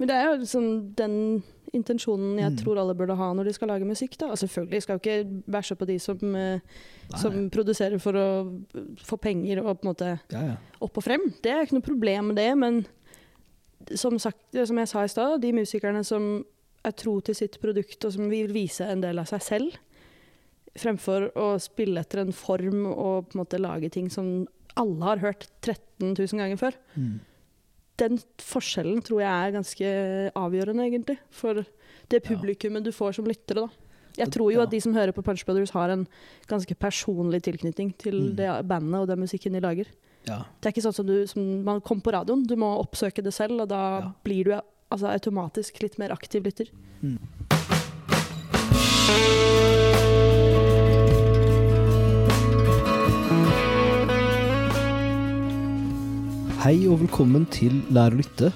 Men det er jo liksom den intensjonen jeg Mm. tror alle burde ha når de skal lage musikk. da. Og selvfølgelig skal jo ikke bæsje på de som, eh, som produserer for å få penger og på en måte Ja, ja. opp og frem. Det er ikke noe problem med det, men som, sagt, som jeg sa i stad, de musikerne som er tro til sitt produkt og som vil vise en del av seg selv, fremfor å spille etter en form og på en måte lage ting som alle har hørt 13 000 ganger før. Mm. Den forskjellen tror jeg er ganske avgjørende, egentlig, for det publikummet du får som lyttere. da. Jeg tror jo at de som hører på Punch Brothers, har en ganske personlig tilknytning til Mm. det bandet og den musikken de lager. ja. Det er ikke sånn som, du, som man kommer på radioen. Du må oppsøke det selv, og da Ja. blir du altså, automatisk litt mer aktiv lytter. Mm. Hei og velkommen til Lær å lytte.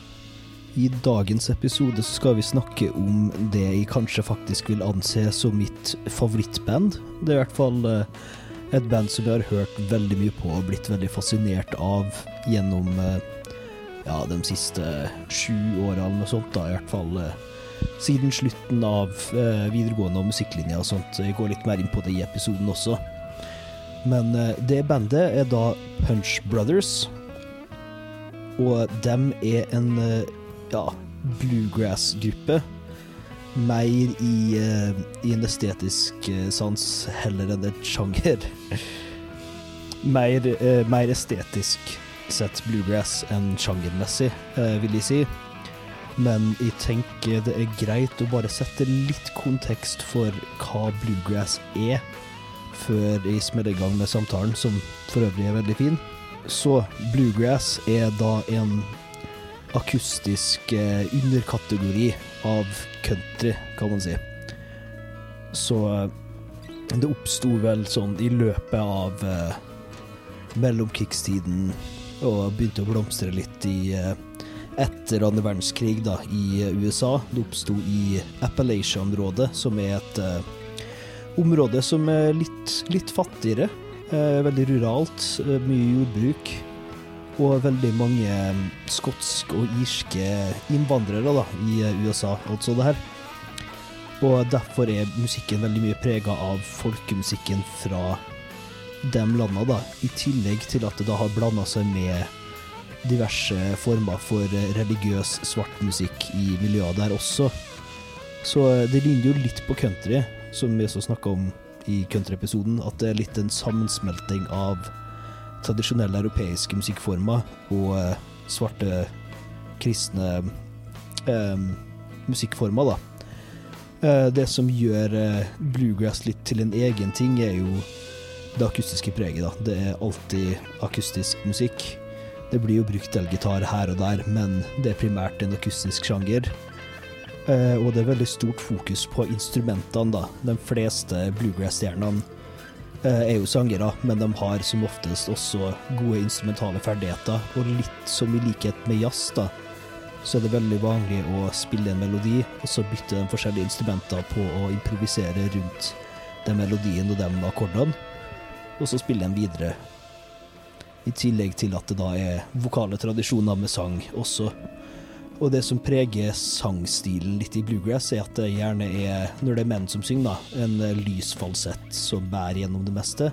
I dagens episode skal vi snakke om det jeg kanskje faktisk vil anse som mitt favorittband. Det er i hvert fall eh, et band som jeg har hørt veldig mye på og blitt veldig fascinert av gjennom eh, ja, de siste sju åra eller noe sånt. da, I hvert fall eh, siden slutten av videregående og musikklinja og sånt. Jeg går litt mer inn på det i episoden også. Men det bandet er da Punch Brothers. Og dem er en eh, ja, bluegrass-gruppe. Mer i, eh, i en estetisk eh, sans heller enn et sjanger. mer, mer estetisk sett bluegrass enn sjangermessig, vil jeg si. Men jeg tenker det er greit å bare sette litt kontekst for hva bluegrass er, før jeg smeller i gang med samtalen, som for øvrig er veldig fin. Så bluegrass er da en akustisk eh, underkategori av country, kan man si. Så eh, det oppsto vel sånn i løpet av eh, mellomkrigstiden og begynte å blomstre litt i eh, etter andre verdenskrig da, i eh, USA. Det oppsto i Appalachia-området, som er et eh, område som er litt, litt fattigere. Eh, veldig ruralt, eh, mye jordbruk. Og veldig mange eh, skotsk og irske innvandrere da, i eh, USA, altså det her. Og derfor er musikken veldig mye prega av folkemusikken fra de landa, da. I tillegg til at det da har blanda seg med diverse former for religiøs religiøs svartmusikk i miljøet der også. Så det ligner jo litt på country, som vi også snakka om i countryepisoden at det er litt en sammensmelting av tradisjonelle europeiske musikkformer og eh, svarte kristne eh, musikkformer, da. Eh, det som gjør eh, bluegrass litt til en egen ting, er jo det akustiske preget, da. Det er alltid akustisk musikk. Det blir jo brukt elgitar her og der, men det er primært en akustisk sjanger. Eh, og det er veldig stort fokus på instrumentene, da. De fleste bluegrass-stjernene eh, er jo sangere, men de har som oftest også gode instrumentale ferdigheter. Og litt som i likhet med jazz, da, så er det veldig vanlig å spille en melodi, og så bytte de forskjellige instrumenter på å improvisere rundt den melodien og de akkordene, og så spille dem videre. I tillegg til at det da er vokale tradisjoner med sang også. Og det som preger sangstilen litt i bluegrass, er at det gjerne er, når det er menn som synger, da, en eh, lys falsett som bærer gjennom det meste.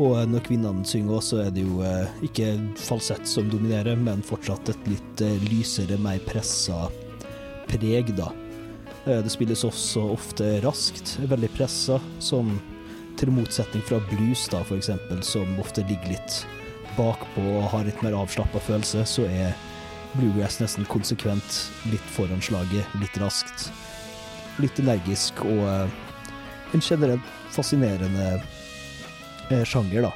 Og når kvinnene synger også, er det jo eh, ikke falsett som dominerer, men fortsatt et litt eh, lysere, mer pressa preg, da. Eh, det spilles også ofte raskt, veldig pressa, som til motsetning fra blues, da, eksempel, som ofte ligger litt bakpå og har litt mer avslappa følelse, så er bluegrass nesten konsekvent litt foran slaget, litt raskt. Litt energisk og eh, en generelt fascinerende eh, sjanger, da.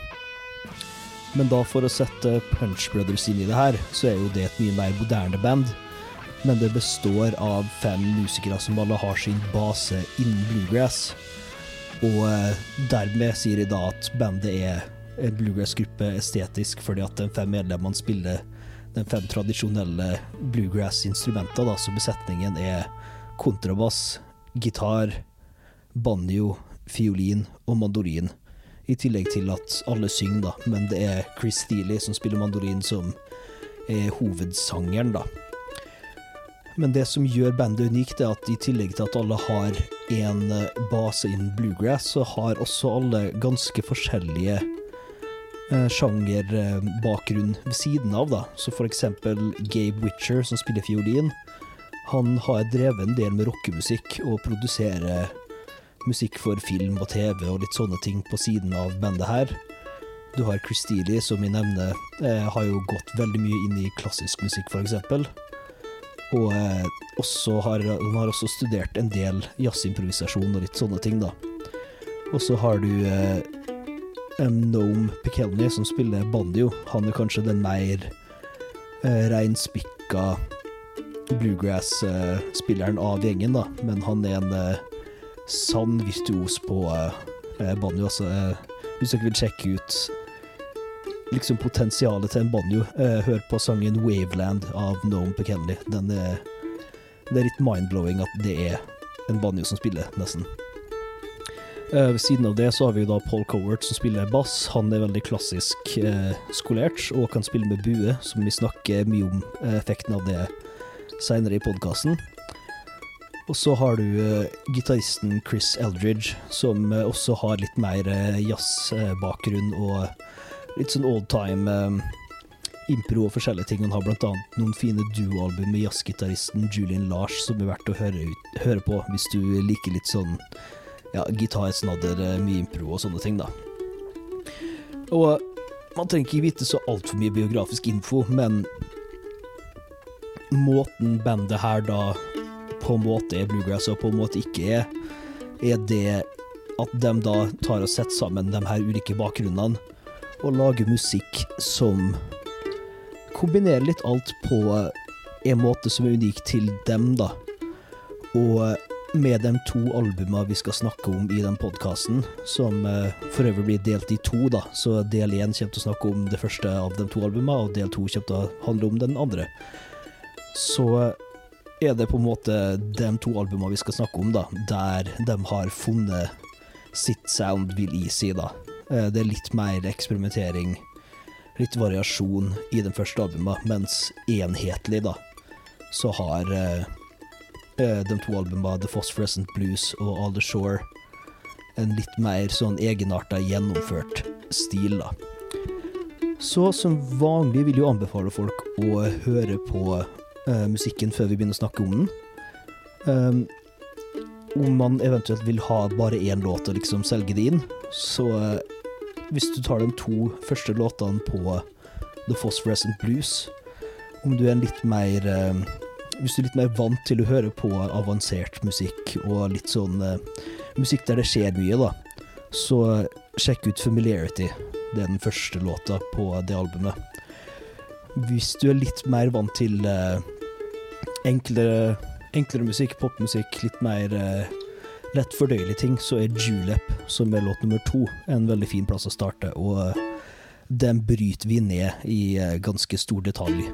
Men da for å sette Punch Brothers inn i det her, så er jo det et mye mer moderne band. Men det består av fem musikere som alle har sin base innen bluegrass. Og eh, dermed sier de da at bandet er en bluegrass-gruppe estetisk, fordi at de fem medlemmene spiller de fem tradisjonelle bluegrass-instrumentene, så besetningen er kontrabass, gitar, banjo, fiolin og mandorin. I tillegg til at alle synger, da, men det er Chris Steely som spiller mandorin, som er hovedsangeren, da. Men det som gjør bandet unikt, er at i tillegg til at alle har en eh, base innen bluegrass, så har også alle ganske forskjellige sjangerbakgrunn ved siden av, da. Så for eksempel Gabe Witcher, som spiller fiolin, han har drevet en del med rockemusikk og produserer musikk for film og TV og litt sånne ting på siden av bandet her. Du har Chris Steely, som vi nevner, eh, har jo gått veldig mye inn i klassisk musikk, eksempel. Og eh, også har, han har også studert en del jazzimprovisasjon og litt sånne ting, da. Og så har du eh, Nome Pekelny, som spiller banjo. Han er kanskje den mer uh, reinspikka bluegrass-spilleren av gjengen, da. Men han er en uh, sann virtuos på uh, banjo. Altså, eh, hvis dere vil sjekke ut liksom potensialet til en banjo. Eh, hør på sangen 'Waveland' av Noam Pekenley. Den er, det er litt mind-blowing at det er en banjo som spiller, nesten. Eh, ved siden av det så har vi da Paul Cowart som spiller bass. Han er veldig klassisk eh, skolert og kan spille med bue, som vi snakker mye om eh, effekten av det seinere i podkasten. Og så har du eh, gitaristen Chris Eldridge, som eh, også har litt mer uh, jazzbakgrunn og litt sånn old time um, impro og forskjellige ting. Han har annet noen fine duoalbum med jazzgitaristen Julian Lars, som er verdt å høre, høre, på hvis du liker litt sånn ja, gitarsnadder, uh, mye impro og sånne ting, da. Og man trenger ikke vite så altfor mye biografisk info, men måten bandet her da på en måte er bluegrass og på en måte ikke er, er det at de da tar og setter sammen de her ulike bakgrunnene og lager musikk som kombinerer litt alt på en måte som er unik til dem, da. Og med de to albumene vi skal snakke om i den podkasten, som uh, for øvrig blir delt i to, da, så del én kommer til å snakke om det første av de to albumene, og del to kommer til å handle om den andre, så er det på en måte de to albumene vi skal snakke om, da, der de har funnet sitt sound, vil jeg si, da. Eh, det er litt mer eksperimentering, litt variasjon i den første albumet, mens enhetlig, da, så har eh, eh, de to albumene The Phosphorescent Blues og All The Shore en litt mer sånn egenarta, gjennomført stil, da. Så som vanlig vil jeg anbefale folk å høre på uh, musikken før vi begynner å snakke om den. Um, om man eventuelt vil ha bare én låt og liksom selge det inn, så uh, hvis du tar de to første låtene på The Phosphorescent Blues, om du er en litt mer uh, Hvis du er litt mer vant til å høre på avansert musikk og litt sånn uh, musikk der det skjer mye, da, så sjekk ut Familiarity. Det er den første låta på det albumet. Hvis du er litt mer vant til uh, enklere, enklere musikk, popmusikk, litt mer uh, lett fordøyelige ting, så er Julep, som er låt nummer to, en veldig fin plass å starte. Og den bryter vi ned i ganske stor detalj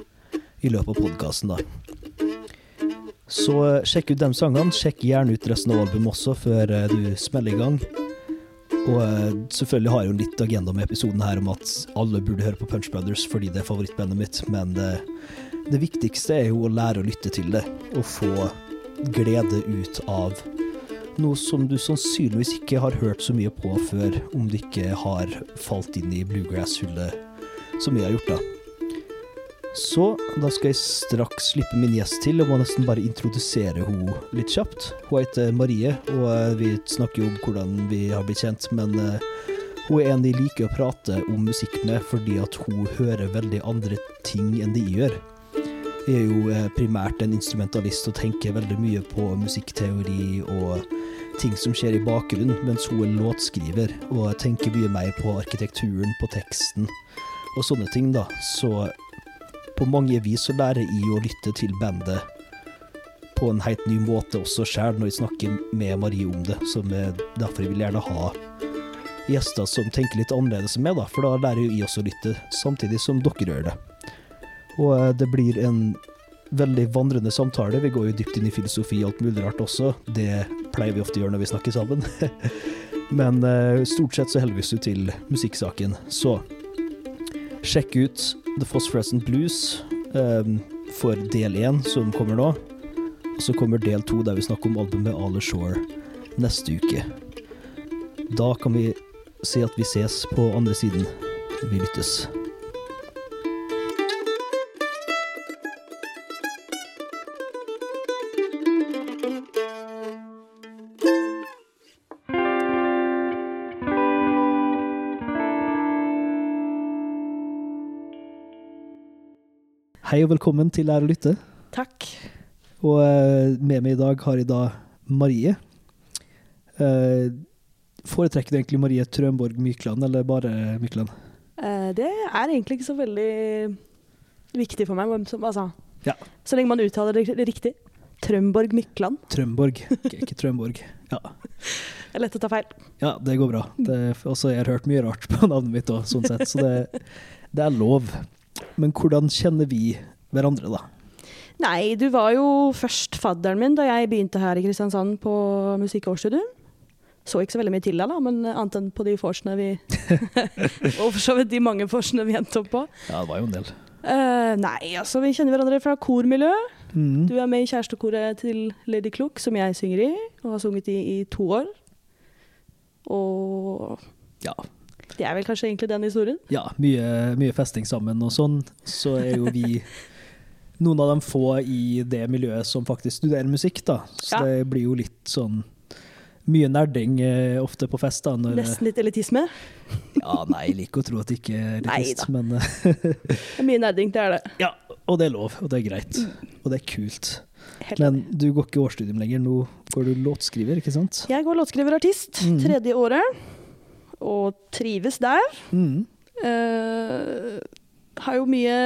i løpet av podkasten, da. Så sjekk ut de sangene. Sjekk gjerne ut resten av albumet også, før du smeller i gang. Og selvfølgelig har jeg jo litt agenda med episoden her om at alle burde høre på Punch Brothers fordi det er favorittbandet mitt, men det, det viktigste er jo å lære å lytte til det, og få glede ut av noe som du sannsynligvis ikke har hørt så mye på før, om du ikke har falt inn i bluegrass-hullet som vi har gjort, da. Så da skal jeg straks slippe min gjest til, og må nesten bare introdusere henne litt kjapt. Hun heter Marie, og eh, vi snakker jo om hvordan vi har blitt kjent, men uh, hun er en de liker å prate om musikk med, fordi at hun hører veldig andre ting enn de gjør. Jeg er jo uh, primært en instrumentalist og tenker veldig mye på musikkteori og ting som skjer i bakgrunnen, mens hun er låtskriver og tenker mye mer på arkitekturen, på teksten og sånne ting, da. Så på mange vis så lærer jeg å lytte til bandet på en helt ny måte også sjøl, når jeg snakker med Marie om det. Er derfor jeg vil gjerne ha gjester som tenker litt annerledes meg, da, for da lærer jo jeg også å lytte, samtidig som dere gjør det. Og eh, det blir en veldig vandrende samtale. Vi går jo dypt inn i filosofi og alt mulig rart også. Det pleier vi ofte å gjøre når vi snakker sammen. Men eh, stort sett så holder vi oss til musikksaken. Så sjekk ut The Phosphorescent Blues um, for del én, som kommer nå. Og så kommer del to, der vi snakker om albumet Ale Shore neste uke. Da kan vi si at vi ses på andre siden. Vi lyttes. Hei og velkommen til Lær å lytte. Takk. Og eh, med meg i dag har jeg da Marie. Eh, foretrekker du egentlig Marie Trømborg Mykland, eller bare Mykland? Eh, det er egentlig ikke så veldig viktig for meg, altså, Ja. så lenge man uttaler det riktig. Trømborg Mykland. Trømborg, ikke, Trønborg. Ja. Det er lett å ta feil. ja, det går bra. Og så har jeg hørt mye rart på navnet mitt òg, sånn sett, så det, det er lov. Men hvordan kjenner vi hverandre, da? Nei, du var jo først fadderen min da jeg begynte her i Kristiansand på musikkårsstudium. Så ikke så veldig mye til deg, da, men annet enn på de vorsene vi Og for så vidt de mange vorsene vi endte opp på. Ja, det var jo en del. Uh, nei, altså vi kjenner hverandre fra kormiljø. Mm. Du er med i kjærestekoret til Lady Klok, som jeg synger i, og har sunget i i to år. Og Ja, det er vel kanskje egentlig den historien. ja mye, mye festing sammen og sånn. Så er jo vi noen av de få i det miljøet som faktisk studerer musikk, da. Så Ja. det blir jo litt sånn mye nerding eh, ofte på fest. da. Når, Nesten litt elitisme. Ja, nei, jeg liker å tro at det ikke er elitist, Neida. men Det er mye nerding, det er det. ja. Og det er lov, og det er greit. Og det er kult. Helt Men du går ikke årsstudium lenger, nå går du låtskriver, ikke sant? Jeg går låtskriver-artist, Mhm. tredje året, og trives der. Mm. Uh, har jo mye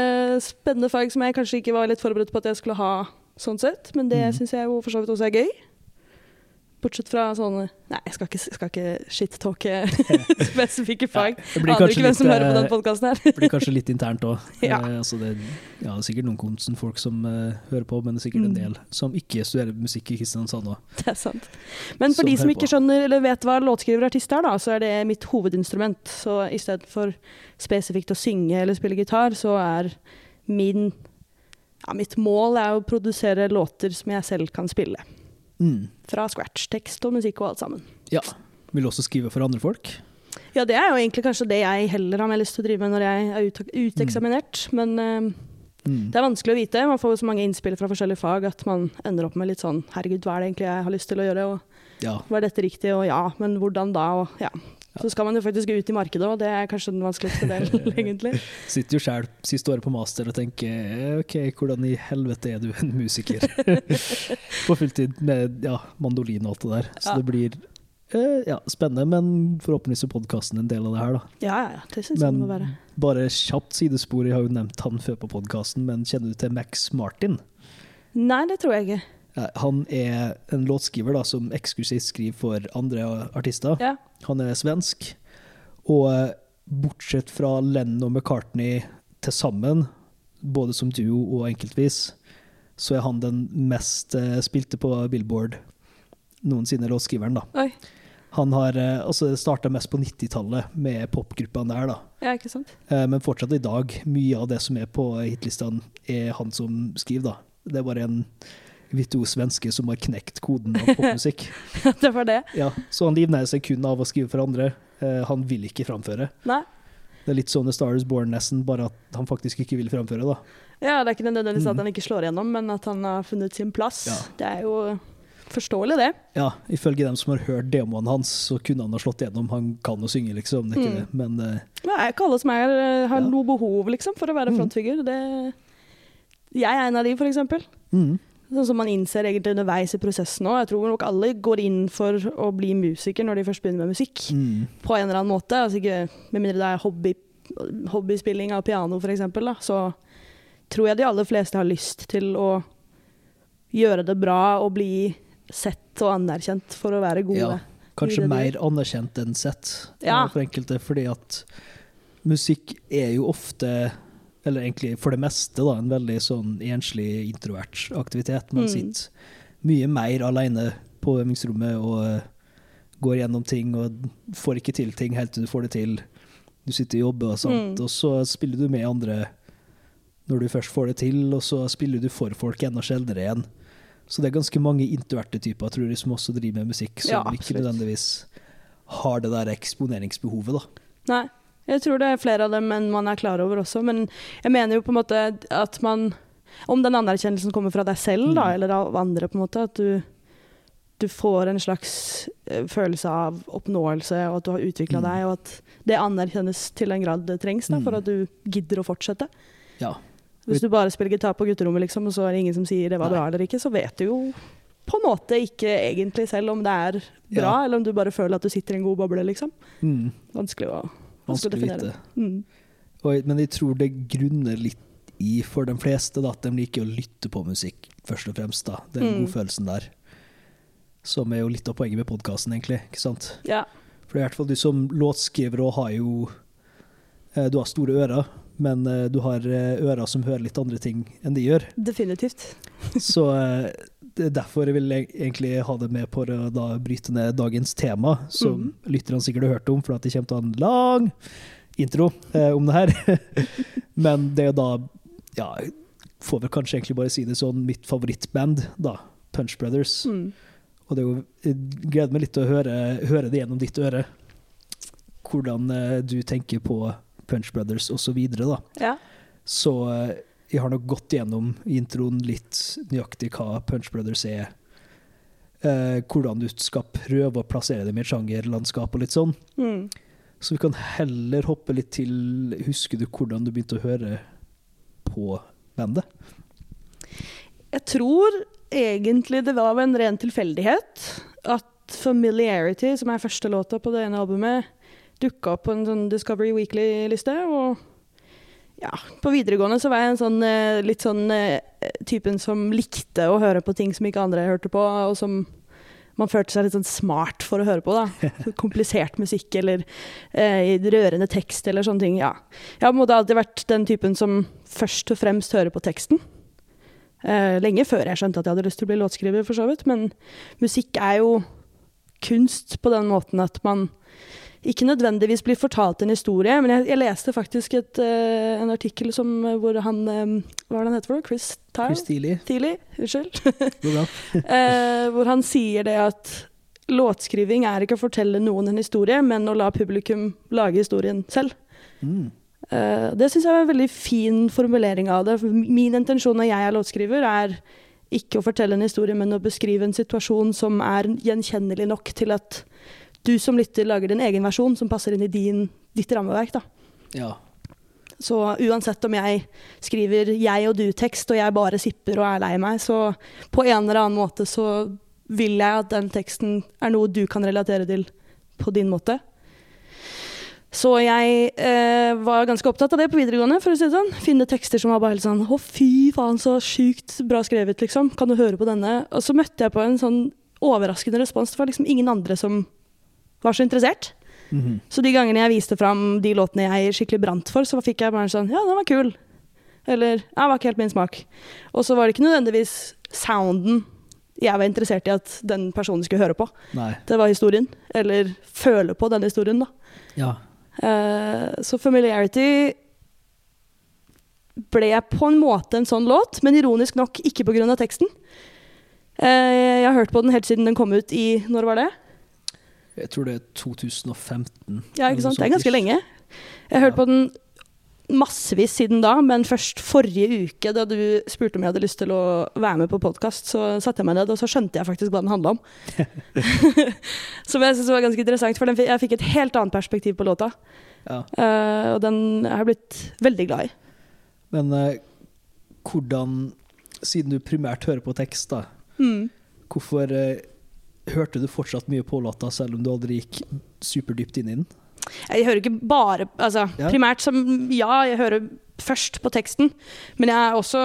spennende fag som jeg kanskje ikke var litt forberedt på at jeg skulle ha, sånn sett. Men det mm. syns jeg jo for så vidt også er gøy. Bortsett fra sånne Nei, jeg skal ikke, skal ikke shit-talke spesifikke fag. Det blir Aner ikke hvem som hører på eh, den podkasten her. Det blir kanskje litt internt òg. Ja. altså det, ja, det er sikkert noen Konsen-folk som eh, hører på, men det er sikkert en Mm. del som ikke studerer musikk i Kristiansand òg. Det er sant. Men for Som de som ikke skjønner eller vet hva låtskriver og artist er, da, så er det mitt hovedinstrument. Så i stedet for spesifikt å synge eller spille gitar, så er min ja, Mitt mål er å produsere låter som jeg selv kan spille. Mm. Fra scratch. Tekst og musikk og alt sammen. Ja. Vil du også skrive for andre folk? Ja, det er jo egentlig kanskje det jeg heller har mer lyst til å drive med når jeg er uteksaminert. uteksaminert. Men uh, Mm. det er vanskelig å vite. Man får så mange innspill fra forskjellige fag at man ender opp med litt sånn Herregud, hva er det egentlig jeg har lyst til å gjøre? Og Ja. var dette riktig? Og ja, men hvordan da? Og ja. Så skal man jo faktisk ut i markedet, og det er kanskje den vanskeligste delen, egentlig. Sitter jo sjøl siste året på master og tenker OK, hvordan i helvete er du en musiker? på fulltid med ja, mandolin og alt det der. Så Ja. det blir eh, ja, spennende, men forhåpentligvis er podkasten en del av det her, da. Ja, ja. Det syns jeg det må være. bare kjapt sidespor, jeg har jo nevnt han før på podkasten, men kjenner du til Max Martin? Nei, det tror jeg ikke. Eh, Han er en låtskriver da, som eksklusivt skriver for andre artister. Ja. Han er svensk, og eh, bortsett fra Lennon og McCartney til sammen, både som duo og enkeltvis, så er han den mest eh, spilte på Billboard noensinne låtskriveren. da. Oi. Han har altså starta mest på 90-tallet med popgruppene der, da. Ja, ikke sant? Men fortsatt i dag, mye av det som er på hitlistene, er han som skriver, da. Det er bare en virtuos svenske som har knekt koden av popmusikk. det var det. Ja, så han livnærer seg kun av å skrive for andre. Eh, han vil ikke framføre. Nei. Det er litt sånn The Star Is Born nesten, bare at han faktisk ikke vil framføre, da. Ja, det er ikke nødvendigvis at Mhm. han ikke slår igjennom, men at han har funnet sin plass. Ja. Det er jo forståelig, det. Ja, ifølge dem som har hørt demoen hans, så kunne han ha slått igjennom. Han kan å synge, liksom, det er ikke Mm. det. Men eh, Det er ikke alle som er, eh, har Ja. noe behov liksom, for å være Mhm. frontfigur. Det... Jeg er en av de, for eksempel. mm, Sånn som man innser egentlig underveis i prosessen òg. Jeg tror nok alle går inn for å bli musiker når de først begynner med musikk. mm, På en eller annen måte. Altså ikke, med mindre det er hobby, hobbyspilling av piano, f.eks., så tror jeg de aller fleste har lyst til å gjøre det bra og bli sett og anerkjent for å være gode. ja, kanskje mer anerkjent enn sett eh, Ja. for enkelte, fordi at musikk er jo ofte eller egentlig for det meste, da, en veldig sånn enslig, introvert aktivitet. Man Mm. sitter mye mer alene på øvingsrommet og eh, går gjennom ting og får ikke til ting helt til du får det til. Du sitter og jobber og sånt, Mm. og så spiller du med andre når du først får det til, og så spiller du for folk enda sjeldnere igjen. Så det er ganske mange introverte typer tror jeg, som også driver med musikk, som Ja, ikke nødvendigvis har det der eksponeringsbehovet, da. Nei. Jeg tror det er flere av dem enn man er klar over også, men jeg mener jo på en måte at man Om den anerkjennelsen kommer fra deg selv, da, Mm. eller av andre, på en måte, at du, du får en slags eh, følelse av oppnåelse, og at du har utvikla Mm. deg, og at det anerkjennes til en grad det trengs da, Mm. for at du gidder å fortsette. Ja. Hvis du bare spiller gitar på gutterommet, liksom, og så er det ingen som sier det var bra eller ikke, så vet du jo på en måte ikke egentlig selv om det er bra, Ja. eller om du bare føler at du sitter i en god boble, liksom. Mm. Vanskelig å, Vanskelig å vite. Mm. Og, men jeg tror det grunner litt i for de fleste da, at de liker å lytte på musikk, først og fremst. da. Den Mm. godfølelsen der. Som er jo litt av poenget med podkasten, egentlig. ikke sant? Ja. For i hvert fall du som låtskriver og har jo eh, Du har store ører, men eh, du har eh, ører som hører litt andre ting enn de gjør. Definitivt. Så det er derfor jeg vil jeg egentlig ha det med på å da bryte ned dagens tema, som lytterne sikkert har hørt om, for at det kommer til å ha en lang intro eh, om det her. Men det er da Ja, får vel kanskje egentlig bare si det sånn, mitt favorittband, da. Punch Brothers. Mm. Og det er jo, jeg gleder meg litt til å høre, høre det gjennom ditt øre. Hvordan eh, du tenker på Punch Brothers og så videre, da. Ja. Så eh, jeg har nok gått gjennom introen litt nøyaktig hva Punch Brothers er. Eh, hvordan du skal prøve å plassere dem i et sjangerlandskap og litt sånn. Mm. Så vi kan heller hoppe litt til Husker du hvordan du begynte å høre på bandet? Jeg tror egentlig det var en ren tilfeldighet at 'Familiarity', som er første låta på det ene albumet, dukka opp på en sånn Discovery Weekly-liste. Og ja, på videregående så var jeg en sånn eh, litt sånn eh, typen som likte å høre på ting som ikke andre hørte på, og som man følte seg litt sånn smart for å høre på. da. Komplisert musikk eller eh, rørende tekst eller sånne ting. ja. Jeg har på en måte alltid vært den typen som først og fremst hører på teksten. Eh, lenge før jeg skjønte at jeg hadde lyst til å bli låtskriver, for så vidt. Men musikk er jo kunst på den måten at man ikke nødvendigvis blir fortalt en historie, men jeg, jeg leste faktisk et, uh, en artikkel som, eh, hvor han eh, Hva er det han heter for noe? Chris Tile? Chris? Tidlig, unnskyld. uh, hvor han sier det at låtskriving er ikke å fortelle noen en historie, men å la publikum lage historien selv. Mm. Uh, det syns jeg var en veldig fin formulering av det. Min intensjon når jeg er låtskriver, er ikke å fortelle en historie, men å beskrive en situasjon som er gjenkjennelig nok til at du som lytter lager din egen versjon som passer inn i din, ditt rammeverk. Da. Ja. Så uansett om jeg skriver 'jeg og du'-tekst, og jeg bare sipper og er lei meg, så på en eller annen måte så vil jeg at den teksten er noe du kan relatere til på din måte. Så jeg eh, var ganske opptatt av det på videregående. for å si det sånn. Finne tekster som var bare helt sånn Å, fy faen, så sjukt bra skrevet, liksom. Kan du høre på denne? Og så møtte jeg på en sånn overraskende respons. Det var liksom ingen andre som var så interessert. Mhm. Så de gangene jeg viste fram de låtene jeg skikkelig brant for, så fikk jeg bare sånn Ja, den var kul. Eller Ja, var ikke helt min smak. Og så var det ikke nødvendigvis sounden jeg var interessert i at den personen skulle høre på. Nei. Det var historien. Eller føle på den historien, da. Ja. Uh, så 'Familiarity' ble på en måte en sånn låt, men ironisk nok ikke pga. teksten. Uh, jeg har hørt på den helt siden den kom ut i Når var det? Jeg tror det er 2015. Ja, ikke sant? Det er ganske lenge. Jeg har hørt på den massevis siden da, men først forrige uke, da du spurte om jeg hadde lyst til å være med på podkast, så satte jeg meg ned, og så skjønte jeg faktisk hva den handla om. Som jeg syns var ganske interessant, for jeg fikk et helt annet perspektiv på låta. Ja. Uh, og den har jeg blitt veldig glad i. Men uh, hvordan Siden du primært hører på tekst, da, Mm. hvorfor eh, hørte du fortsatt mye på låta, selv om du aldri gikk superdypt inn i den? Jeg hører ikke bare altså, Ja. Primært som Ja, jeg hører først på teksten, men jeg har også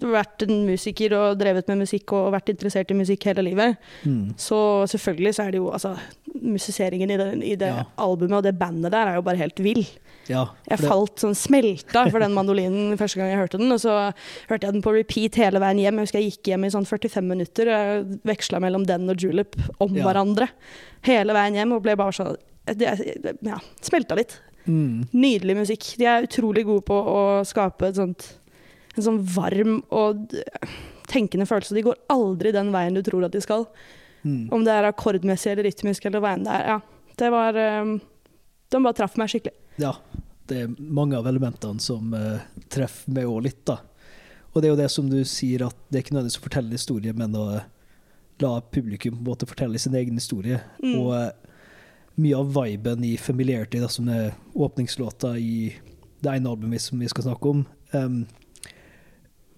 vært en musiker og drevet med musikk og vært interessert i musikk hele livet. Mm. Så selvfølgelig så er det jo altså Musiseringen i det, i det Ja. albumet og det bandet der er jo bare helt vill. Ja, Jeg falt sånn smelta for den mandolinen første gang jeg hørte den. Og så hørte jeg den på repeat hele veien hjem. Jeg husker jeg gikk hjem i sånn 45 minutter. og veksla mellom den og Julep om Ja. hverandre hele veien hjem og ble bare sånn Ja, smelta litt. Mm. Nydelig musikk. De er utrolig gode på å skape sånt, en sånn varm og tenkende følelse. De går aldri den veien du tror at de skal. Mm. Om det er akkordmessig eller rytmisk eller hva enn det er. Ja, det var um, De bare traff meg skikkelig. Ja, det er mange av elementene som uh, treffer meg òg litt, da. Og det er jo det som du sier, at det er ikke nødvendigvis å fortelle en historie, men å la publikum på en måte fortelle sin egen historie. Mm. Og uh, mye av viben i Familiarity, da, som er åpningslåta i det ene albumet som vi skal snakke om, um,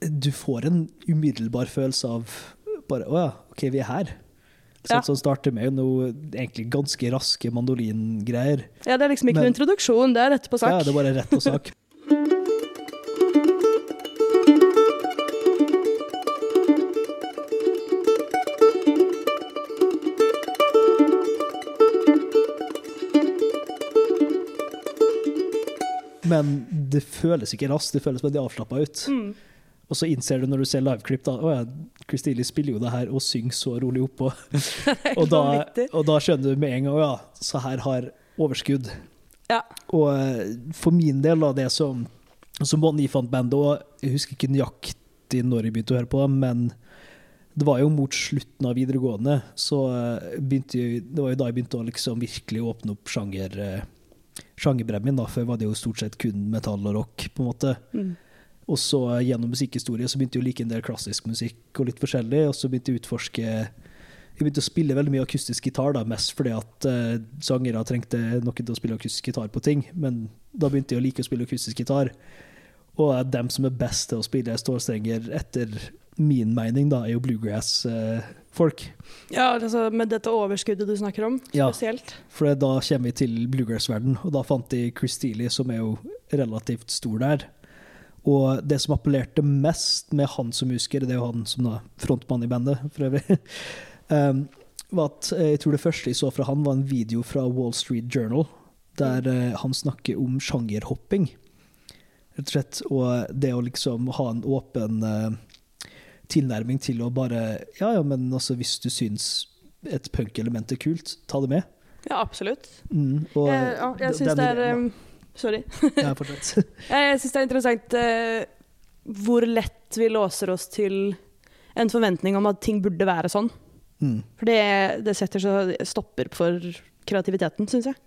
du får en umiddelbar følelse av bare Å ja, OK, vi er her. Ja. Som starter med noe egentlig ganske raske mandolingreier. Ja, Det er liksom ikke Men- noe introduksjon, det er rett på sak. Ja, det er bare rett på sak. Men det føles ikke raskt, det føles veldig avslappa ut. Mm. Og så innser du når du ser liveklipp, da Å ja, Christine spiller jo det her og synger så rolig oppå. og, da, og da skjønner du med en gang ja, så her har overskudd. Ja. Og eh, for min del, da, det som Som Bon fant bandet og Jeg husker ikke nøyaktig når jeg begynte å høre på dem, men det var jo mot slutten av videregående, så eh, begynte jeg, det var jo da jeg begynte å liksom virkelig åpne opp sjanger, eh, sjangerbremmen min. Før var det jo stort sett kun metall og rock, på en måte. Mm. Og så eh, gjennom musikkhistorie så begynte jeg å like en del klassisk musikk og litt forskjellig, og så begynte jeg å utforske Jeg begynte å spille veldig mye akustisk gitar, da, mest fordi at uh, sangere trengte noen til å spille akustisk gitar på ting, men da begynte jeg å like å spille akustisk gitar. Og uh, dem som er best til å spille stålstrenger, etter min mening, da, er jo bluegrass-folk. Ja, altså med dette overskuddet du snakker om, Ja. spesielt. For da kommer vi til bluegrass-verden, og da fant de Chris Steele, som er jo relativt stor der. Og det som appellerte mest med han som musiker, det er jo han som da frontmann i bandet, for øvrig, um, var at eh, jeg tror det første jeg så fra han, var en video fra Wall Street Journal, der uh, han snakker om sjangerhopping, rett og slett. Og det å liksom ha en åpen uh, tilnærming til å bare Ja, ja, men altså, hvis du syns et punkelement er kult, ta det med. Ja, absolutt. Mm, og jeg, ja, jeg syns det er ideen, um, Sorry. Ja, fortsett. Jeg, syns det er interessant uh, hvor lett vi låser oss til en forventning om at ting burde være sånn. Mm, For det, det setter så stopper for kreativiteten, syns jeg.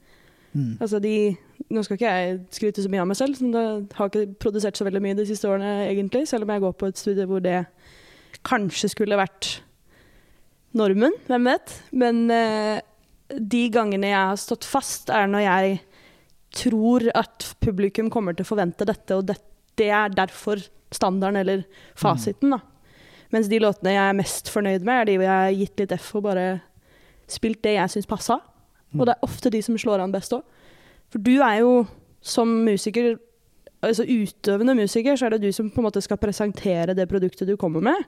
mm, Altså de, nå skal ikke jeg skryte så mye av meg selv, som har ikke produsert så veldig mye de siste årene, egentlig, selv om jeg går på et studie hvor det kanskje skulle vært normen, hvem vet. Men uh, de gangene jeg har stått fast, er når jeg tror at publikum kommer til å forvente dette, og det, det er derfor standarden eller fasiten. da. Mens de låtene jeg er mest fornøyd med, er de hvor jeg har gitt litt F og bare spilt det jeg syns passa. Og det er ofte de som slår an best òg. For du er jo som musiker, altså utøvende musiker, så er det du som på en måte skal presentere det produktet du kommer med.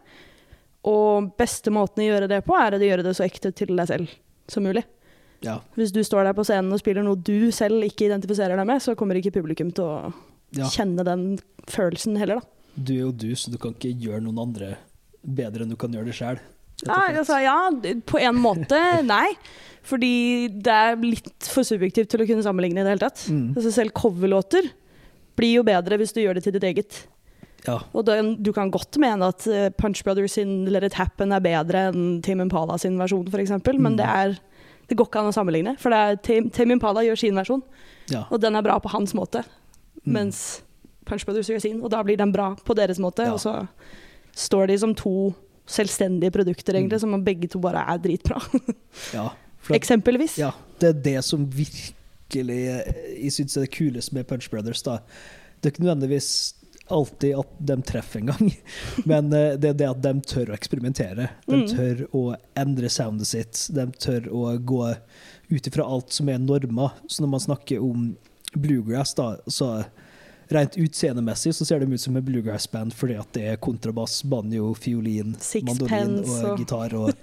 Og beste måten å gjøre det på, er å gjøre det så ekte til deg selv som mulig. Ja. Hvis du står der på scenen og spiller noe du selv ikke identifiserer deg med, så kommer ikke publikum til å ja. kjenne den følelsen heller, da. Du er jo du, så du kan ikke gjøre noen andre bedre enn du kan gjøre det sjæl. Altså, ja, på en måte, nei. Fordi det er litt for subjektivt til å kunne sammenligne i det hele tatt. Mm. Altså, selv coverlåter blir jo bedre hvis du gjør det til ditt eget. Ja. Og den, du kan godt mene at eh, Punch Brothers sin Let It Happen er bedre enn Tim Impala sin versjon, f.eks., Mm. men det, er, det går ikke an å sammenligne. For Tame Impala gjør sin versjon, ja. og den er bra på hans måte. Mm. Mens Punch Brothers gjør sin, og da blir den bra på deres måte. Ja. Og så står de som to selvstendige produkter, egentlig, Mm. som begge to bare er dritbra. ja. At, Eksempelvis. ja, det er det som virkelig eh, jeg syns er det kuleste med Punch Brothers. da. Det er ikke nødvendigvis alltid at de treffer en gang, men eh, det er det at de tør å eksperimentere. De Mm. tør å endre soundet sitt. De tør å gå ut ifra alt som er normer. Så når man snakker om bluegrass, da, så rent utseendemessig så ser de ut som en bluegrass-band fordi at det er kontrabass, banjo, fiolin, Sixpence mandolin og, og- gitar og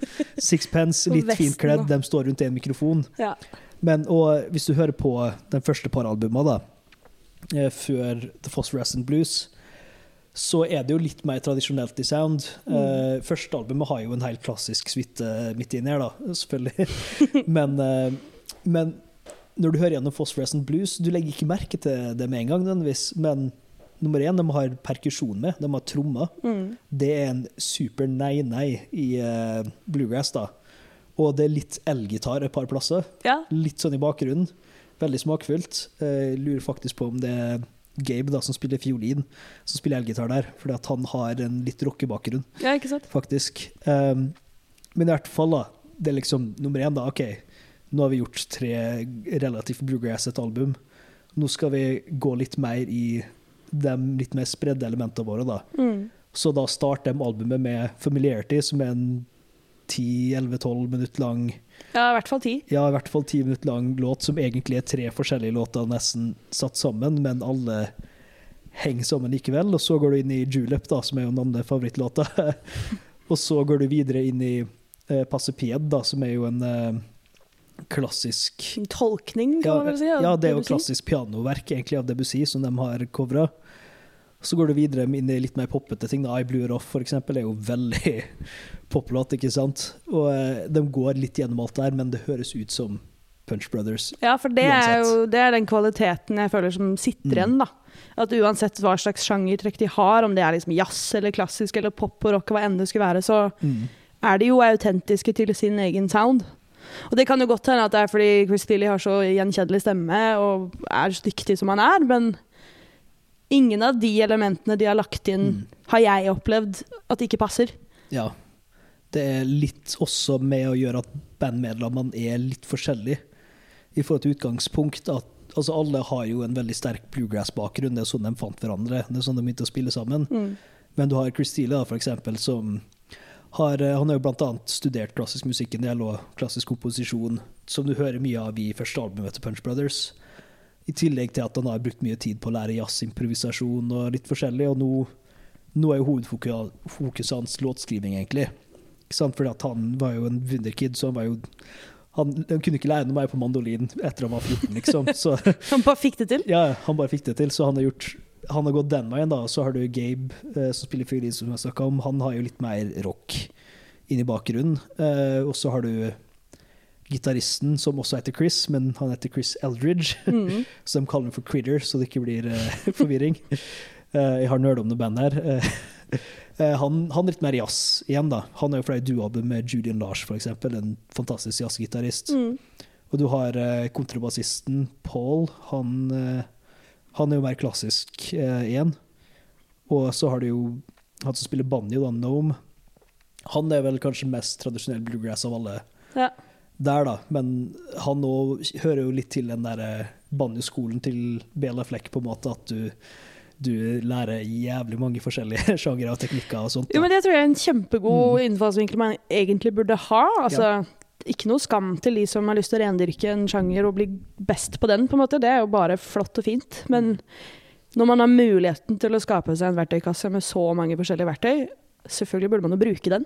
sixpence, litt fint kledd. De står rundt en mikrofon. Ja. Men og hvis du hører på den første par albumene, da, eh, før The Phosphorescent Blues, så er det jo litt mer tradisjonelt i sound. Eh, første albumet har jo en helt klassisk suite midt inni her, da, selvfølgelig. men, uh, men når du hører gjennom Phosphorescent Blues, du legger ikke merke til det med en gang, nødvendigvis, men nummer én, de har perkusjon med, de har trommer. Mm. Det er en super nei-nei i uh, bluegrass, da. Og det er litt elgitar et par plasser. Ja. Litt sånn i bakgrunnen. Veldig smakfullt. Eh, lurer faktisk på om det er Gabe da, som spiller fiolin, som spiller elgitar der. Fordi at han har en litt rockebakgrunn, ja, ikke sant? faktisk. Um, men i hvert fall, da. Det er liksom nummer én, da. OK, nå har vi gjort tre relativt bluegrass et album. Nå skal vi gå litt mer i de litt mer spredde elementene våre, da. Mm. Så da starter de albumet med Familiarity, som er en 10-11-12 minutter lang Ja, i hvert fall ti. ja, i hvert fall ti minutter lang låt, som egentlig er tre forskjellige låter nesten satt sammen, men alle henger sammen likevel. Og så går du inn i Julep, da, som er jo den andre favorittlåta. og så går du videre inn i eh, Passepied, da, som er jo en eh, klassisk tolkning, kan ja, man vel si. ja, det er jo klassisk pianoverk egentlig av Debussy, som de har covra. Så går du videre inn i litt mer poppete ting. I Blue It Off for eksempel, er jo veldig poplåt, ikke sant? Og eh, de går litt gjennom alt der, men det høres ut som Punch Brothers. Ja, for det er jo det er den kvaliteten jeg føler som sitter Mm. igjen, da. At uansett hva slags sjangertrekk de har, om det er liksom jazz eller klassisk eller pop og rock, hva enn det skulle være, så Mm. er de jo autentiske til sin egen sound. Og det kan jo godt hende at det er fordi Chris Steele har så gjenkjedelig stemme og er så dyktig som han er, men ingen av de elementene de har lagt inn, Mm. har jeg opplevd at ikke passer. Ja. Det er litt også med å gjøre at bandmedlemmene er litt forskjellige i forhold til utgangspunkt. At, altså alle har jo en veldig sterk bluegrass-bakgrunn, det er sånn de fant hverandre. Det er sånn de begynte å spille sammen. Mm. Men du har Chris Steele, for eksempel, som har eh, Han har jo annet studert klassisk musikk en del, og klassisk komposisjon, som du hører mye av i første albumet til Punch Brothers. I tillegg til at han har brukt mye tid på å lære jazzimprovisasjon og litt forskjellig. Og nå, nå er jo hovedfokuset hans låtskriving, egentlig. Ikke sant? Fordi han var jo en wunderkid, så han var jo han, han kunne ikke lære noe mer på mandolin etter han var 14, liksom. Så Han bare fikk det til. ja, han bare fikk det til, så han har gjort han har gått den veien, da. Og så har du Gabe, eh, som spiller fiolin, som jeg snakka om. Han har jo litt mer rock inn i bakgrunnen. Eh, og så har du gitaristen, som også heter Chris, men han heter Chris Eldridge. Mm. Så de kaller ham for Critter, så det ikke blir uh, forvirring. Uh, jeg har nerda om det bandet her. Eh, han, han er litt mer jazz igjen, da. Han er jo fra et duoalbum med Julian Lars, eksempel, en fantastisk jazzgitarist. Mm. Og du har kontrabassisten Paul. Han, han er jo mer klassisk igjen. Og så har du jo han som spiller banjo, da, Nome. Han er vel kanskje mest tradisjonell bluegrass av alle Ja. Der, da. Men han òg hører jo litt til den der eh, banjoskolen til Bela Fleck, på en måte, at du, du lærer jævlig mange forskjellige sjangere og teknikker og sånt. Jo, men Det tror jeg er en kjempegod Mm. innfallsvinkel man egentlig burde ha. Altså, Ikke noe skam til de som har lyst til å rendyrke en sjanger og bli best på den. på en måte. Det er jo bare flott og fint. Men når man har muligheten til å skape seg en verktøykasse med så mange forskjellige verktøy, selvfølgelig burde man jo bruke den.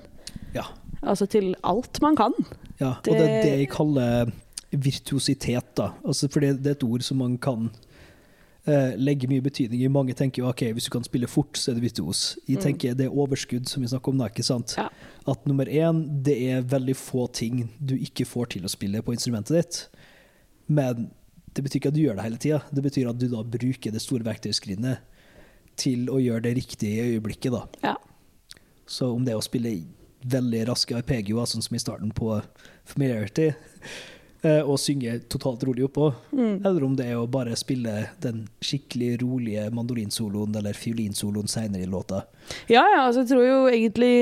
Ja. Altså til alt man kan. Ja, og det er Det- jeg kaller virtuositet, da. Altså, for det, det er et ord som man kan eh, legge mye betydning i. Mange tenker jo ok, hvis du kan spille fort, så er det virtuos. Jeg Mm. tenker det er overskudd som vi snakker om da, ikke sant? Ja. At nummer én, det er veldig få ting du ikke får til å spille på instrumentet ditt. Men det betyr ikke at du gjør det hele tida. Det betyr at du da bruker det store verktøyskrinet til å gjøre det riktige i øyeblikket, da. Ja. Så om det er å spille veldig raske arpegioer, sånn som i starten på Familiarity, eh, og synge totalt rolig oppå, Mm. eller om det er å bare spille den skikkelig rolige mandolinsoloen eller fiolinsoloen seinere i låta. Ja, ja, altså jeg tror jo egentlig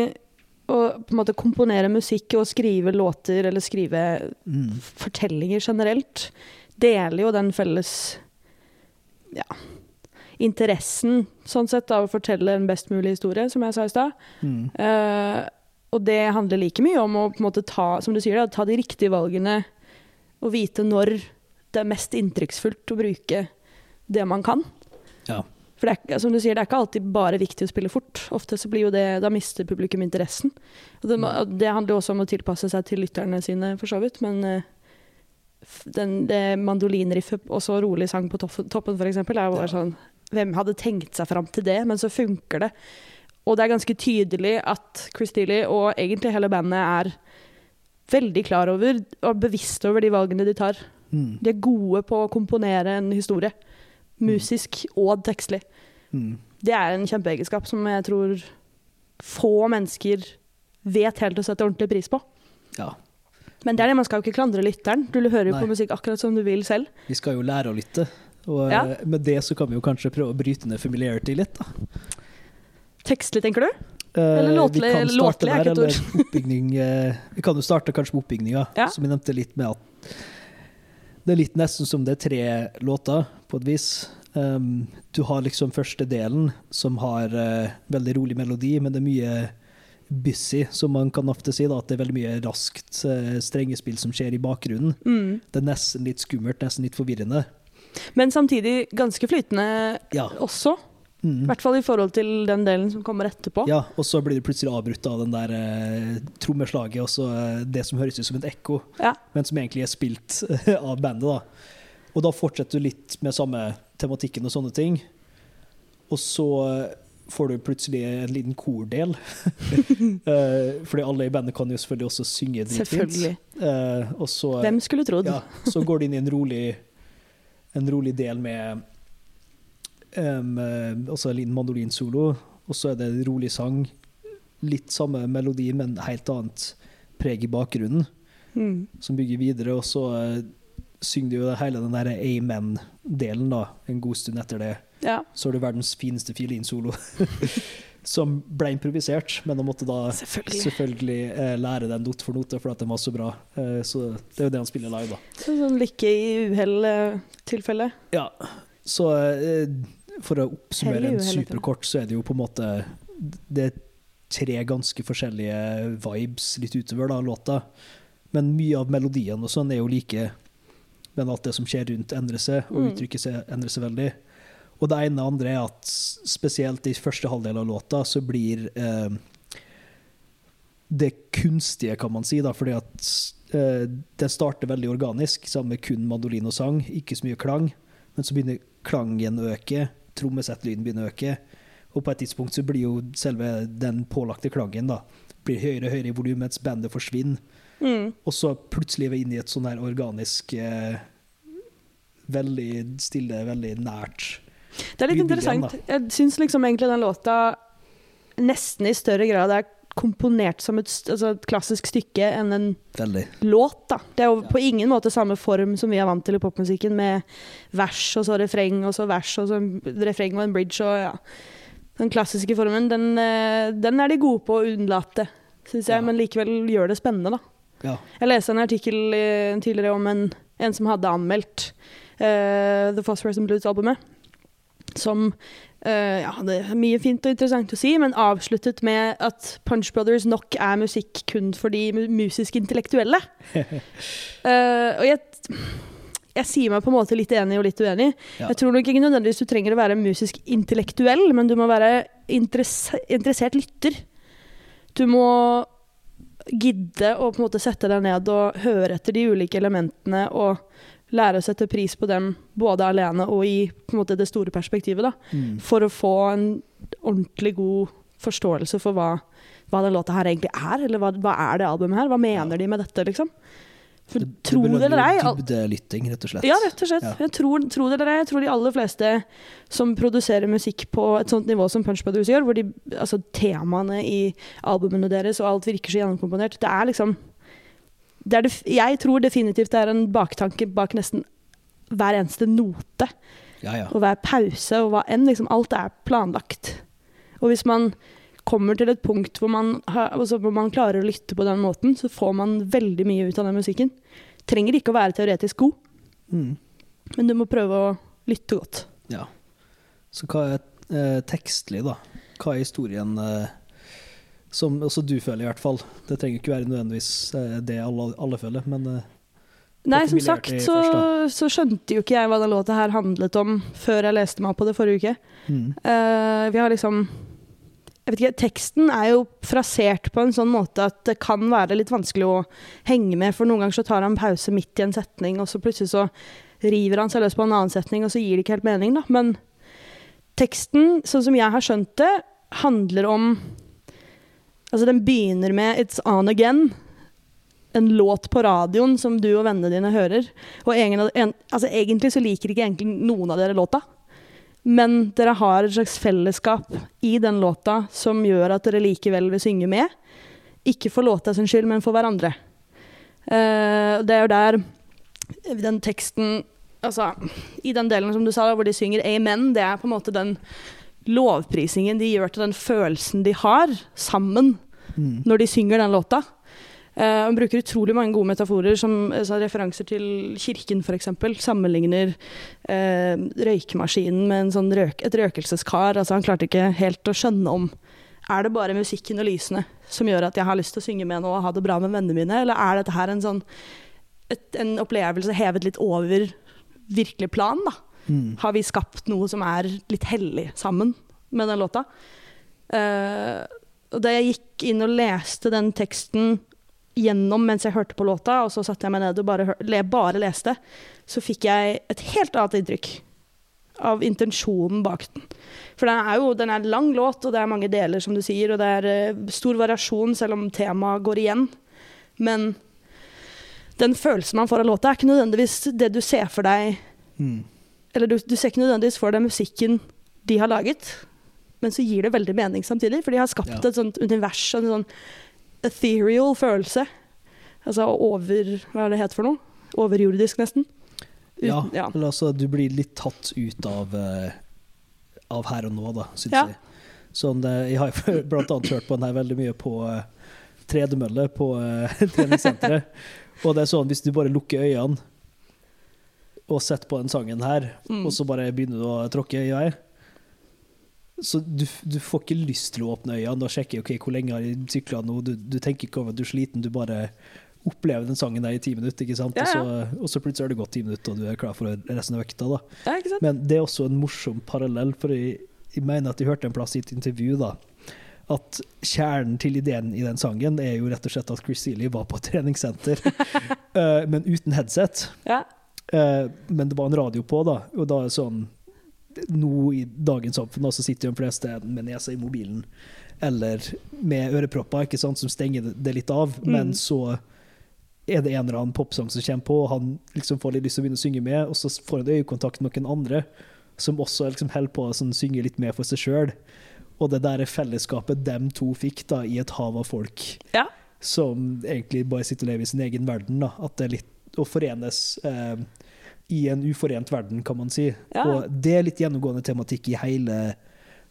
å på en måte komponere musikk og skrive låter eller skrive Mm. fortellinger generelt, deler jo den felles ja, interessen sånn sett av å fortelle en best mulig historie, som jeg sa i stad. Mm. Eh, og det handler like mye om å på en måte ta, som du sier, da, ta de riktige valgene og vite når det er mest inntrykksfullt å bruke det man kan. Ja. For det er, som du sier, det er ikke alltid bare viktig å spille fort. Ofte så blir jo det, da mister publikum interessen. Og det, det handler også om å tilpasse seg til lytterne sine, for så vidt. Men eh, den, det mandolinriffet og så rolig sang på toppen, toppen for eksempel, er jo bare sånn Hvem hadde tenkt seg fram til det? Men så funker det. Og det er ganske tydelig at Chris Dealey og egentlig hele bandet er veldig klar over og bevisst over de valgene de tar. Mm. De er gode på å komponere en historie. Musisk og tekstlig. Mm. Det er en kjempeegenskap som jeg tror få mennesker vet helt å sette ordentlig pris på. Ja. Men det er det, man skal jo ikke klandre lytteren. Du hører jo Nei. på musikk akkurat som du vil selv. Vi skal jo lære å lytte. Og Ja. eh, med det så kan vi jo kanskje prøve å bryte ned familiarity litt, da. Tekstlig, tenker du? Eh, Eller låtlig- vi kan låtlig er ikke et ord. eh, Vi kan jo starte kanskje med oppbygninga, Ja. som vi nevnte litt med at det er litt nesten som det er tre låter, på et vis. Um, du har liksom første delen, som har uh, veldig rolig melodi, men det er mye busy, som man kan ofte si. da, At det er veldig mye raskt uh, strengespill som skjer i bakgrunnen. Mm. Det er nesten litt skummelt, nesten litt forvirrende. Men samtidig ganske flytende Ja. også. I Mm. hvert fall i forhold til den delen som kommer etterpå. Ja, og så blir det plutselig avbrutt av den der eh, trommeslaget og så eh, det som høres ut som et ekko, Ja. men som egentlig er spilt av bandet. da. Og da fortsetter du litt med samme tematikken og sånne ting. Og så eh, får du plutselig en liten kordel. Eh, fordi alle i bandet kan jo selvfølgelig også synge dritfint. Eh, og så, Hvem skulle trodd? ja, så går det inn i en rolig, en rolig del med um, eh, også en liten mandolinsolo, og så er det en rolig sang. Litt samme melodi, men helt annet preg i bakgrunnen, Mm. som bygger videre. Og så uh, synger du jo hele den der amen-delen da, en god stund etter det. Ja, Så har du verdens fineste fiolinsolo, som ble improvisert, men de måtte da selvfølgelig. selvfølgelig eh, lære den not for note, for at den var så bra. Eh, så det er jo det han spiller live, da. Så sånn lykke i uhell-tilfelle. Ja, så eh, for å oppsummere en superkort, så er det jo på en måte Det er tre ganske forskjellige vibes litt utover da, låta. Men mye av melodiene og sånn er jo like, men alt det som skjer rundt, endrer seg, og Mm. uttrykket seg endrer seg veldig. Og det ene og andre er at spesielt i første halvdel av låta så blir eh, det kunstige, kan man si, da, fordi at eh, det starter veldig organisk, sammen med kun mandolin og sang, ikke så mye klang. Men så begynner klangen å øke, trommesettlyden begynner å øke. Og på et tidspunkt så blir jo selve den pålagte klangen da, blir høyere og høyere i volum mens bandet forsvinner. Mm. Og så plutselig er vi inne i et sånn her organisk eh, Veldig stille, veldig nært. Det er litt interessant. interessant. Jeg syns liksom egentlig den låta nesten i større grad er komponert som et, altså et klassisk stykke enn en Veldig. låt. da. Det er jo på ingen måte samme form som vi er vant til i popmusikken, med vers og så refreng og så vers og så en refreng og en bridge og ja. Den klassiske formen, den, eh, den er de gode på å unnlate, syns jeg, Ja. men likevel gjør det spennende, da. Ja. Jeg leste en artikkel eh, tidligere om en, en som hadde anmeldt uh, The Phosphorus and Blues-albumet. Som Uh, ja, Det er mye fint og interessant å si, men avsluttet med at Punch Brothers nok er musikk kun for de musisk intellektuelle. uh, og jeg, jeg sier meg på en måte litt enig og litt uenig. Ja. Jeg tror nok ikke nødvendigvis du trenger å være musisk intellektuell, men du må være interesse, interessert lytter. Du må gidde å på en måte sette deg ned og høre etter de ulike elementene og lære å sette pris på dem både alene og i måte det store perspektivet, da, Mm. for å få en ordentlig god forståelse for hva, hva den låta her egentlig er, eller hva, hva er det albumet her? Hva mener de med dette, liksom? For Det- det tro det eller ei, Dybdelytting, rett og slett. ja, rett og slett. Ja. Jeg tror, tro det eller ei, jeg tror de aller fleste som produserer musikk på et sånt nivå som Punch Brothers gjør, hvor de, altså temaene i albumene deres og alt virker så gjennomkomponert, det er liksom det det, Jeg tror definitivt det er en baktanke bak nesten hver eneste note Ja, ja. og hver pause og hva enn. Liksom, alt er planlagt. Og hvis man kommer til et punkt hvor man, har, altså, hvor man klarer å lytte på den måten, så får man veldig mye ut av den musikken. Trenger ikke å være teoretisk god. Mm. Men du må prøve å lytte godt. ja. Så hva er eh, tekstlig, da? Hva er historien eh, som også du føler, i hvert fall? Det trenger ikke være nødvendigvis eh, det alle, alle føler, men eh, Nei, som sagt så, så skjønte jo ikke jeg hva den låta her handlet om før jeg leste meg opp på det forrige uke. mm. Uh, vi har liksom jeg vet ikke, Teksten er jo frasert på en sånn måte at det kan være litt vanskelig å henge med, for noen ganger så tar han pause midt i en setning, og så plutselig så river han seg løs på en annen setning, og så gir det ikke helt mening, da. Men teksten, sånn som jeg har skjønt det, handler om Altså, den begynner med 'It's On Again'. En låt på radioen som du og vennene dine hører. Og egen, en, altså, egentlig så liker ikke noen av dere låta. men dere har et slags fellesskap i den låta som gjør at dere likevel vil synge med. Ikke for låta sin skyld, men for hverandre. Uh, det er jo der den teksten Altså, i den delen som du sa, hvor de synger 'Amen', det er på en måte den lovprisingen de gjør til den følelsen de har sammen Mm. når de synger den låta. Uh, han bruker utrolig mange gode metaforer, som altså, referanser til kirken f.eks. Sammenligner uh, røykemaskinen med en sånn røk, et røkelseskar. Altså, han klarte ikke helt å skjønne om Er det bare musikken og lysene som gjør at jeg har lyst til å synge med nå og ha det bra med vennene mine, eller er dette her en sånn et, en opplevelse hevet litt over virkelig plan, da? Mm. har vi skapt noe som er litt hellig sammen med den låta. Uh, da jeg gikk inn og leste den teksten gjennom mens jeg hørte på låta, og så satte jeg meg ned og bare, bare leste, så fikk jeg et helt annet inntrykk av intensjonen bak den. For den er jo den er en lang låt, og det er mange deler, som du sier, og det er uh, stor variasjon, selv om temaet går igjen. Men den følelsen man får av låta, er ikke nødvendigvis det du ser for deg Mm. Eller du, du ser ikke nødvendigvis for deg musikken de har laget, men så gir det veldig mening samtidig, for de har skapt Ja. et sånt univers, en sånn ethereal følelse. Altså over Hva er det het for noe? Overjordisk, nesten. Uten- Ja, ja. eller altså du blir litt tatt ut av, eh, av her og nå, da, syns Ja. jeg. Sånn, eh, jeg har blant annet hørt på den her veldig mye på uh, tredemølle på eh, treningssenteret. og det er sånn, hvis du bare lukker øynene og setter på den sangen her, Mm. og så bare begynner du å tråkke i vei så du, du får ikke lyst til å åpne øynene og sjekke ok, hvor lenge har jeg sykla nå. Du, du tenker ikke over at du er sliten, du bare opplever den sangen der i ti minutter. Ja, ja. Og, så, og så plutselig har det gått ti minutter, og du er klar for resten av økta. ja? Men det er også en morsom parallell, for jeg, jeg mener at jeg hørte en plass i et intervju da, at kjernen til ideen i den sangen er jo rett og slett at Chris Seeley var på et treningssenter, eh, men uten headset. Ja. Eh, men det var en radio på, da, og da er det sånn Nå i dagens samfunn så sitter jo de fleste med nesa i mobilen eller med ørepropper ikke sant, som stenger det- litt av, men Mm. så er det en eller annen popsang som kommer på, og han liksom får litt lyst til å begynne å synge med, og så får han øyekontakt med noen andre som også liksom holder på å sånn, synge litt med for seg sjøl. Og det der fellesskapet dem to fikk da, i et hav av folk Ja. som egentlig bare sitter og lever i sin egen verden. Da. At det er litt å forenes eh, i en uforent verden, kan man si. Ja. Og det er litt gjennomgående tematikk i hele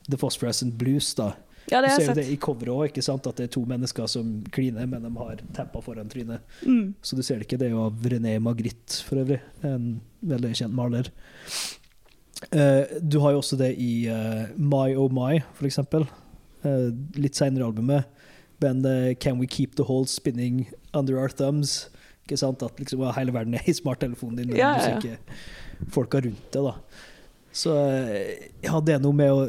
The Phosphorescent Blues. da. ja, det har ser du det i coveret òg, at det er to mennesker som kliner, men de har teppa foran trynet. Mm. Så du ser det ikke. Det er jo av René Magritte, for øvrig. En veldig kjent maler. Uh, du har jo også det i uh, My Oh My, for eksempel. Uh, litt seinere i albumet. Eh, Can We Keep The Hole Spinning Under Our Thumbs? Ikke sant? At liksom, hele verden er i smarttelefonen din, men Ja, ja, ja. ikke folka rundt det. da. Så eh, ja, det er noe med å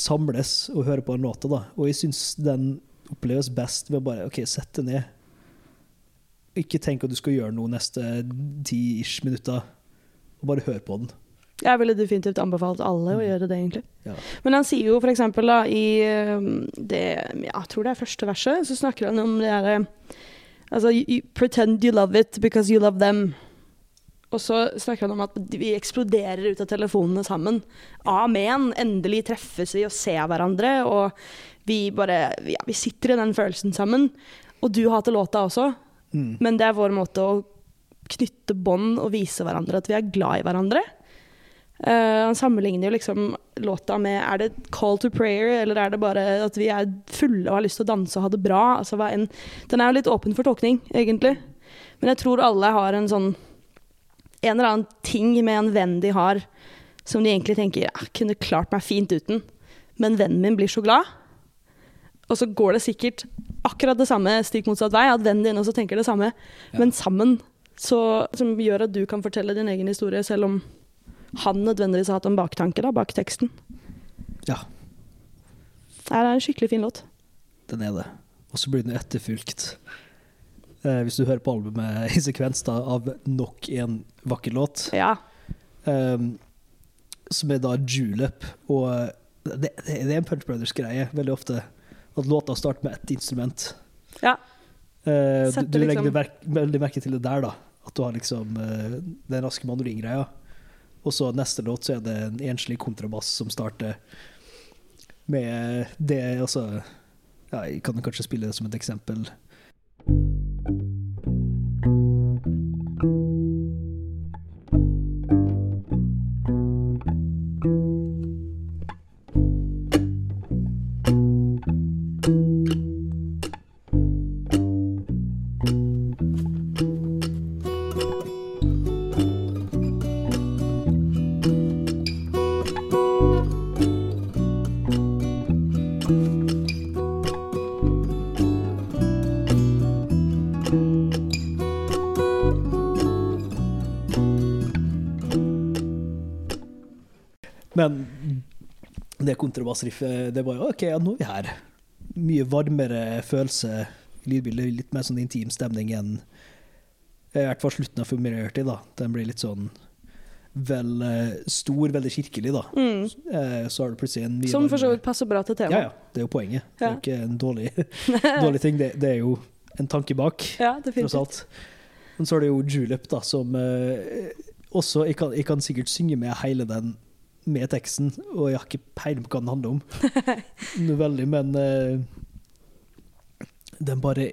samles og høre på en låt, da. Og jeg syns den oppleves best ved bare OK, sett ned. Ikke tenk at du skal gjøre noe neste ti-ish minutter, og bare hør på den. Jeg ville definitivt anbefalt alle å gjøre det, egentlig. Ja. Men han sier jo for eksempel da, i eh, det Jeg tror det er første verset, så snakker han om det derre Altså, you, pretend you love it because you love them. Og så snakker han om at vi eksploderer ut av telefonene sammen. Amen. Endelig treffes vi og ser hverandre, og vi bare Ja, vi sitter i den følelsen sammen. Og du hater låta også, Mm. men det er vår måte å knytte bånd og vise hverandre at vi er glad i hverandre. Eh, han sammenligner jo liksom låta med Er det 'Call to Prayer', eller er det bare at vi er fulle og har lyst til å danse og ha det bra? Altså, enn. Den er jo litt åpen for tolkning, egentlig. Men jeg tror alle har en sånn En eller annen ting med en venn de har, som de egentlig tenker Jeg kunne klart meg fint uten, men vennen min blir så glad. Og så går det sikkert akkurat det samme stikk motsatt vei, at vennen din også tenker det samme, Ja. men sammen. Så, som gjør at du kan fortelle din egen historie, selv om han nødvendigvis har hatt en baktanke da, bak teksten. Ja, Det er en skikkelig fin låt. den er det. Og så blir den etterfulgt, eh, hvis du hører på albumet i sekvens, da, av nok en vakker låt. Ja. Um, som er da Julep. Og eh, det, det det er en Punch Brothers-greie veldig ofte. At låta starter med ett instrument. Ja. Eh, du, du legger liksom- merke, veldig merke til det der, da. At du har liksom eh, den raske mandoline-greia. Og så neste låt så er det en enslig kontrabass som starter med det Altså ja, Jeg kan kanskje spille det som et eksempel. Kontrabassriffet, det var jo OK, ja, nå er vi her. Mye varmere følelse i lydbildet, litt mer sånn intim stemning enn i hvert fall slutten av Familiarity, da. Den blir litt sånn vel eh, stor, veldig kirkelig, da. Mm. Eh, så har du plutselig en mye Som for så vidt passer bra til Ja, temaet. ja. Det er jo poenget. Det er jo ikke en dårlig, dårlig ting. Det, det er jo en tanke bak, Ja, tross alt. Men så er det jo Julep, da, som eh, også jeg kan, jeg kan sikkert synge med hele den med teksten, og jeg har ikke peiling på hva den handler om. Noe veldig, men uh, den bare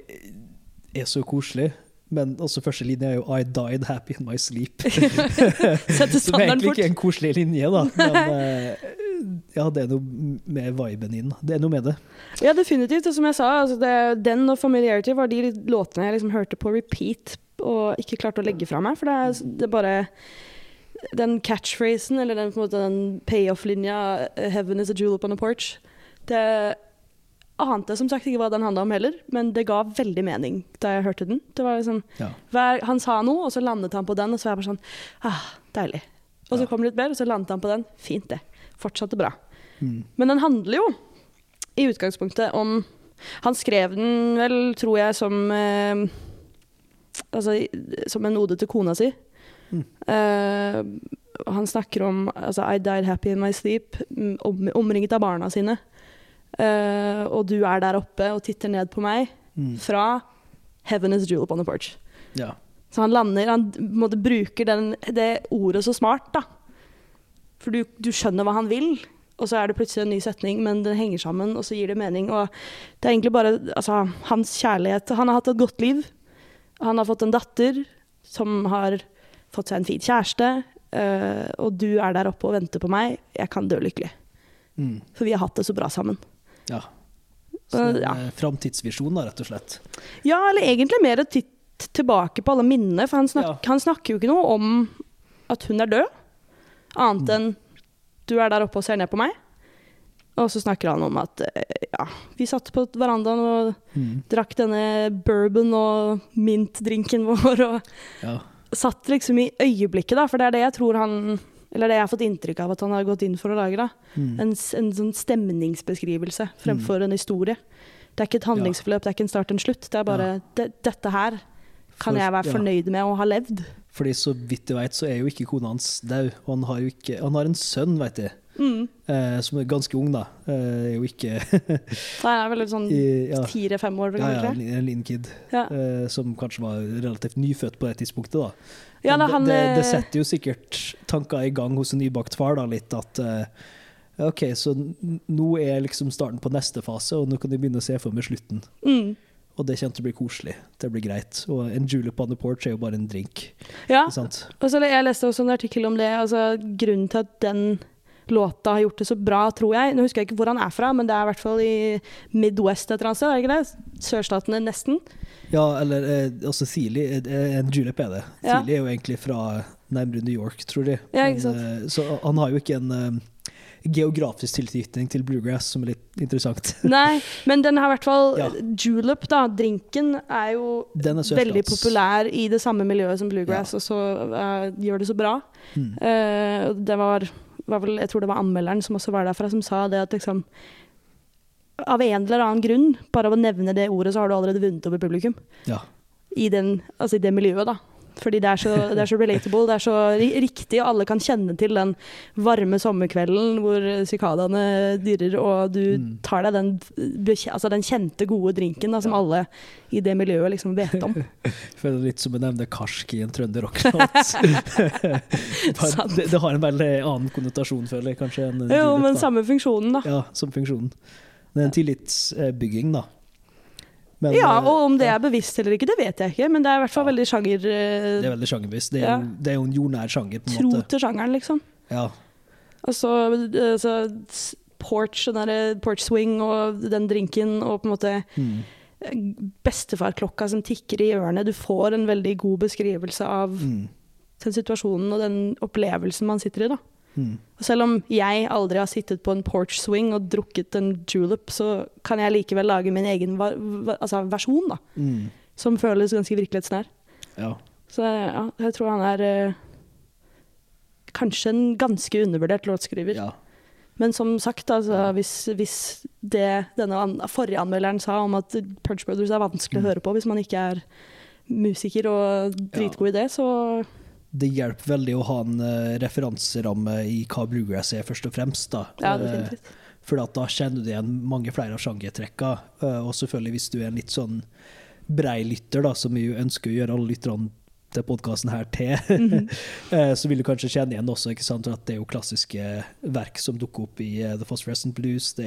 er så koselig. Men også første linje er jo 'I died happy in my sleep'. Som egentlig ikke er en koselig linje, da. Men eh, ja, det er noe med viben din. Det er noe med det. Ja, definitivt. Som jeg sa, altså det, den og Familiarity var de låtene jeg liksom hørte på repeat og ikke klarte å legge fra meg. For det er, det bare Den catchphrasen, eller den, måte, den payoff-linja 'Heaven is a jewel upon a porch', det ante som sagt ikke hva den handla om heller, men det ga veldig mening da jeg hørte den. Det var liksom, Ja. hver, Han sa noe, og så landet han på den, og så var jeg bare sånn ah, Deilig. Og så Ja. kom det litt mer, og så landet han på den. Fint, det. Fortsatte bra. Mm. Men den handler jo i utgangspunktet om Han skrev den vel, tror jeg, som eh, Altså som en ode til kona si. Mm. Uh, han snakker om altså, I died happy in my sleep, om, omringet av barna sine. Uh, og du er der oppe og titter ned på meg Mm. fra Heaven is jewel upon the porch. Ja. Så han lander Han måte, bruker den, det ordet så smart, da. For du, du skjønner hva han vil, og så er det plutselig en ny setning, men den henger sammen, og så gir det mening. Og det er egentlig bare altså, hans kjærlighet. Han har hatt et godt liv. Han har fått en datter som har fått seg en fin kjæreste, eh, og du er der oppe og venter på meg. Jeg kan dø lykkelig. Mm. For vi har hatt det så bra sammen. ja. Så det er Ja. eh, framtidsvisjon, rett og slett. Ja, eller egentlig mer et titt tilbake på alle minnene, for han, snak Ja. han snakker jo ikke noe om at hun er død, annet enn du er der oppe og ser ned på meg. Og så snakker han om at eh, ja, vi satt på verandaen og Mm. drakk denne bourbon og mintdrinken vår og Ja. Satt liksom i øyeblikket, da, for det er det jeg tror han Eller det jeg har fått inntrykk av at han har gått inn for å lage. da. Mm. En, en sånn stemningsbeskrivelse fremfor en historie. Det er ikke et handlingsforløp, det er ikke en start og en slutt. Det er bare det, dette her kan For- jeg være ja. fornøyd med å ha levd. Fordi så vidt jeg vet, så er jo ikke kona hans død. Og han har jo ikke Han har en sønn, vet jeg, Mm. eh, som er ganske ung, da. Eh, er jo ikke Da er jeg vel litt sånn i, ja, fire-fem år ja, ja, en en liten kid. Ja. eh, som kanskje var relativt nyfødt på det tidspunktet, da. Ja, da, han, det, det, det eh, setter jo sikkert tanker i gang hos en nybakt far, da, litt at eh, OK, så nå er liksom starten på neste fase, og nå kan jeg begynne å se for meg slutten. mm. Og det kommer til å bli koselig. Det blir greit. Og en julep on the porch er jo bare en drink. Ja, og så jeg leste også en artikkel om det. altså Grunnen til at den låta har gjort det så bra, tror jeg Nå husker jeg ikke hvor han er fra, men det er i hvert fall i Midwest et eller annet sted. er det ikke det? Sørstatene, nesten. Ja, eller eh, også Thieli. eh, En julep er det. Ja. Thieli er jo egentlig fra nærmere New York, tror de. Ja, sant. eh, så han har jo ikke en eh, geografisk tilknytning til bluegrass, som er litt interessant. Nei, men den har i hvert fall Ja. Julep, da, drinken, er jo er veldig populær i det samme miljøet som bluegrass, og så uh, gjør det så bra. Mm. Uh, det var vel, jeg tror det var anmelderen som også var derfra, som sa det at liksom Av en eller annen grunn, bare av å nevne det ordet, så har du allerede vunnet over publikum. Ja. I, den, altså i det miljøet, da. Fordi det er, så, det er så relatable, det er så riktig, og alle kan kjenne til den varme sommerkvelden hvor sikadaene dirrer, og du Mm. tar deg den, altså den kjente, gode drinken da, som Ja. alle i det miljøet liksom vet om. Føler litt som å nevne karsk i en trønder rocklåt. det, det har en veldig annen konnotasjon, føler jeg, kanskje. Jo, men samme funksjonen, da. Ja, som funksjonen. Det er en tillitsbygging, da. Men, Ja, eh, og om det er bevisst eller ikke, det vet jeg ikke, men det er i hvert fall Ja. veldig sjanger... eh, Det er veldig sjangerbevisst. Det, Ja. det er jo en jordnær sjanger, på en Tro måte. til sjangeren, liksom. Ja. Og så eh, så porch, den porch swing og den drinken og på en måte Mm. bestefarklokka som tikker i hjørnet. Du får en veldig god beskrivelse av Mm. den situasjonen og den opplevelsen man sitter i. da. Mm. Og selv om jeg aldri har sittet på en porch swing og drukket en julep, så kan jeg likevel lage min egen altså versjon, da. Mm. Som føles ganske virkelighetsnær. Ja. Så ja, jeg tror han er eh, kanskje en ganske undervurdert låtskriver. ja. Men som sagt, altså, hvis, hvis det denne an forrige anmelderen sa om at Punch Brothers er vanskelig å Mm. høre på hvis man ikke er musiker og dritgod i det, så Det hjelper veldig å ha en eh, referanseramme i hva bluegrass er, først og fremst. da. ja, Eh. For at da kjenner du igjen mange flere av sjangertrekka. eh, Og selvfølgelig hvis du er en litt sånn brei lytter, da, som vi ønsker å gjøre alle lytterne til podkasten her til, Mhm. eh, så vil du kanskje kjenne igjen også ikke sant, at det er jo klassiske verk som dukker opp i The Phosphorescent Blues. Det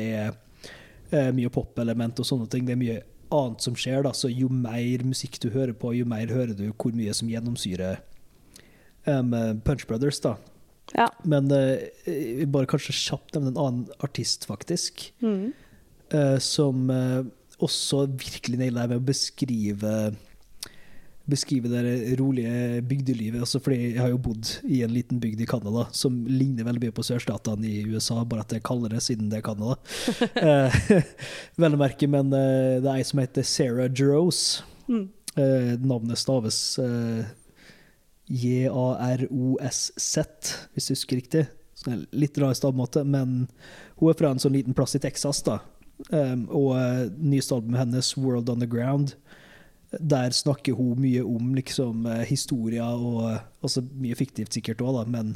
er mye pop-element og sånne ting. Det er mye annet som skjer, da. Så jo mer musikk du hører på, jo mer hører du hvor mye som gjennomsyrer um, Punch Brothers, da. Ja. Men jeg bare kanskje kjapt nevne en annen artist, faktisk, Mm. Uh, som uh, også virkelig naila med å beskrive Beskrive det rolige bygdelivet. Altså fordi jeg har jo bodd i en liten bygd i Canada som ligner veldig mye på sørstatene i USA, bare at det er kaldere siden det er Canada. Eh, Vel å merke, men det er ei som heter Sarah Jerose. Mm. Eh, navnet staves eh, J-A-R-O-S-Z, hvis jeg husker riktig. Så det er litt rar stavmåte, men hun er fra en sånn liten plass i Texas, da. Um, og uh, nyeste albumet hennes, 'World On The Ground', der snakker hun mye om liksom eh, historier og eh, Altså mye fiktivt sikkert òg, men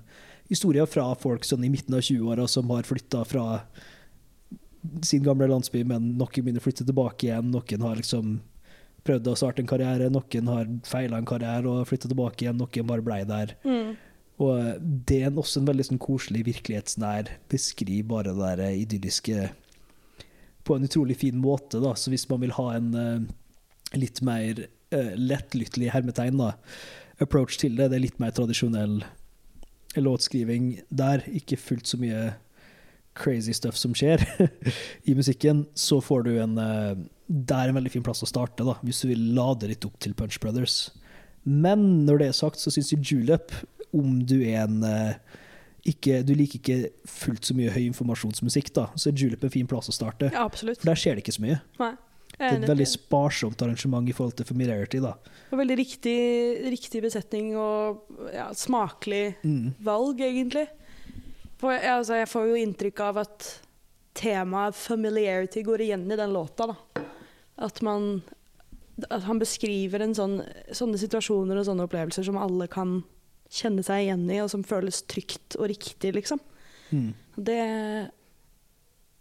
historier fra folk sånn i midten av 20-åra som har flytta fra sin gamle landsby, men noen begynner å flytte tilbake igjen. Noen har liksom prøvd å starte en karriere, noen har feila en karriere og flytta tilbake igjen, noen bare blei der. Mm. Og det er også en veldig sånn koselig, virkelighetsnær beskriv bare det der eh, idylliske på en utrolig fin måte. da, Så hvis man vil ha en uh, litt mer uh, lettlyttelig hermetegn da, approach til det, det er litt mer tradisjonell låtskriving der, ikke fullt så mye crazy stuff som skjer i musikken, så får du en eh, Det er en veldig fin plass å starte, da, hvis du vil lade litt opp til Punch Brothers. Men når det er sagt, så syns jeg Julep, om du er en eh, ikke, Du liker ikke fullt så mye høy informasjonsmusikk, da, så er Julep en fin plass å starte. Ja, absolutt. For der skjer det ikke så mye. Nei. Det er et veldig sparsomt arrangement i forhold til familiarity, da. Og veldig riktig, riktig besetning og ja, smakelig Mm. valg, egentlig. For, jeg, altså, jeg får jo inntrykk av at temaet familiarity går igjen i den låta. Da. At man at han beskriver en sånn, sånne situasjoner og sånne opplevelser som alle kan kjenne seg igjen i, og som føles trygt og riktig, liksom. Mm. Det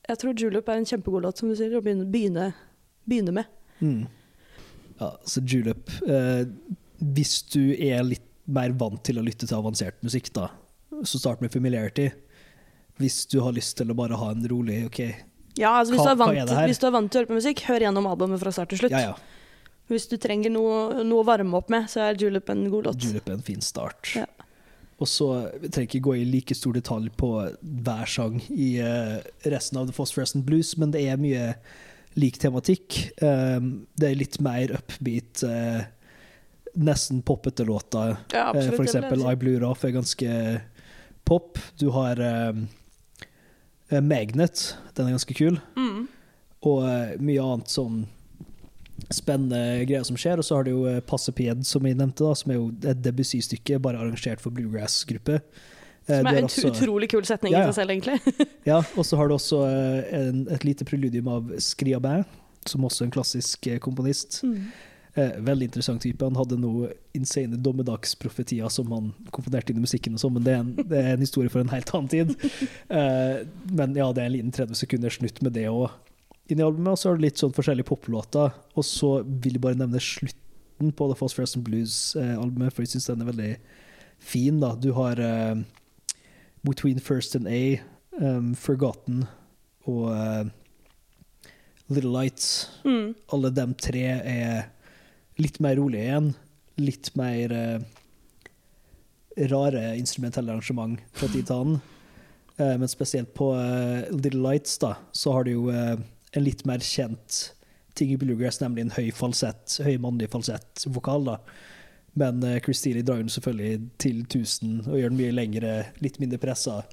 Jeg tror Julep er en kjempegod låt, som du sier, å begynne, begynne, begynne med. Mm. Ja, så Julep eh, Hvis du er litt mer vant til å lytte til avansert musikk, da, så start med familiarity. Hvis du har lyst til å bare ha en rolig OK, Ja, altså hvis, Hva- du vant, hvis du er vant til å høre på musikk, hør gjennom albumet fra start til slutt. ja ja, Hvis du trenger noe, noe å varme opp med, så er Julep en god låt. Julep er en fin start. Ja. Og så vi trenger ikke gå i like stor detalj på hver sang i uh, resten av The Phosphorescent Blues, men det er mye lik tematikk. Um, det er litt mer upbeat, uh, nesten poppete låter. Ja, absolutt. For eksempel I Blue Raff er ganske pop. Du har um, Magnet, den er ganske kul. Mm. Og eh, mye annet sånn spennende greier som skjer. Og så har du jo eh, Passe Pied, som jeg nevnte, da, som er jo et Debussy-stykke, bare arrangert for bluegrass-gruppe. Eh, Som er en også- utrolig kul setning Ja, i seg selv, egentlig. Ja, og så har du også eh, en, et lite preludium av Skriabæ, som også er en klassisk eh, komponist. Mm. Eh, veldig interessant type. Han hadde noe insane dommedagsprofetier som han komponerte inn i musikken, og sånn, men det er, en, det er, en, historie for en helt annen tid. Eh, men ja, det er en liten 30 sekunders snutt med det òg inni albumet. Og så har du litt sånn forskjellige poplåter, og så vil jeg bare nevne slutten på The Phosphorescent Blues-albumet, for jeg syns den er veldig fin. da. Du har eh, Between First and A, um, Forgotten og uh, Little Lights. Mm. Alle dem tre er litt mer rolig igjen. Litt mer uh, rare instrumentelle arrangement fra tid til annen. Uh, men spesielt på uh, Little Lights da, så har du jo en litt mer kjent ting i bluegrass, nemlig en høy falsett, høy mannlig falsettvokal. da. Men uh, Christine drar den selvfølgelig til 1000 og gjør den mye lengre, litt mindre pressa.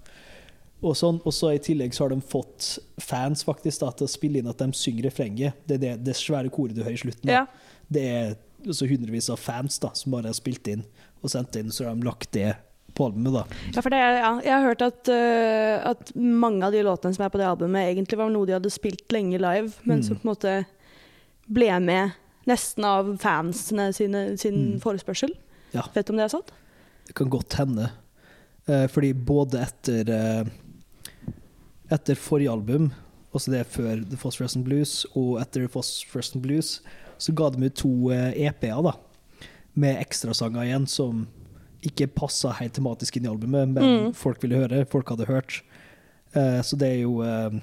Og sånn, og så I tillegg så har de fått fans faktisk da, til å spille inn at de synger refrenget. Det er det, det svære koret du hører i slutten. Da. Ja. Det er altså hundrevis av fans da, som bare har spilt inn og sendt inn, så har de lagt det på albumet. da. Ja, for det, ja, jeg har hørt at, uh, at mange av de låtene som er på det albumet, egentlig var noe de hadde spilt lenge live, men Mm. som på en måte ble med nesten av fansene sine, sin Mm. forespørsel. Ja. Vet du om det er sant? Det kan godt hende. Eh, fordi både etter eh, Etter forrige album, altså det er før The Phosphorescent Blues, og etter The Phosphorescent Blues, så ga de ut to eh, EP-er, da. Med ekstrasanger igjen som ikke passa helt tematisk inn i albumet, men Mm. folk ville høre, folk hadde hørt. Eh, så det er jo eh,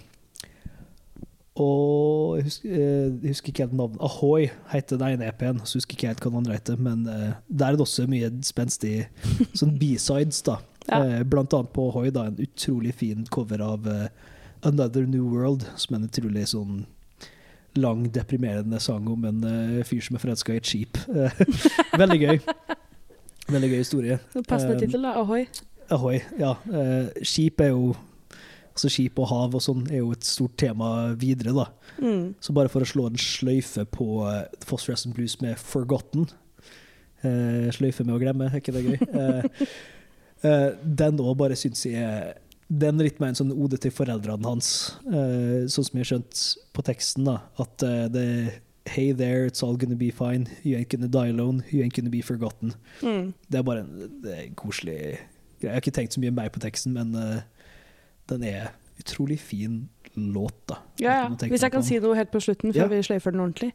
Og jeg husker, jeg husker ikke helt navnet. Ahoy heter den ene EP-en, så husker ikke helt hva den andre heter. Men der er det også mye spenstig sånn B-sides, da. Ja. Eh, blant annet på Ahoy, da, en utrolig fin cover av Another New World, som er en utrolig sånn lang, deprimerende sang om en uh, fyr som er forelska i et skip. Eh, Veldig gøy. Veldig gøy historie. Passende Um, tittel, da. Ahoy. Ahoy, ja. Eh, skip er jo Altså skip og hav og sånn er jo et stort tema videre, da. Mm. Så bare for å slå en sløyfe på uh, Phosphorescent Blues med 'Forgotten' uh, Sløyfe med å glemme, er ikke det gøy? Uh, uh, den òg bare syns jeg er Den er en sånn ode til foreldrene hans, uh, sånn som jeg har skjønt på teksten. da, At uh, det Hey there, it's all gonna be fine. You ain't gonna die alone. You ain't gonna be forgotten. Mm. Det er bare en, er en koselig greie. Jeg har ikke tenkt så mye mer på teksten, men uh, den er utrolig fin låt, da. Ja, ja. Hvis jeg kan si noe helt på slutten, før Ja. vi sløyfer den ordentlig.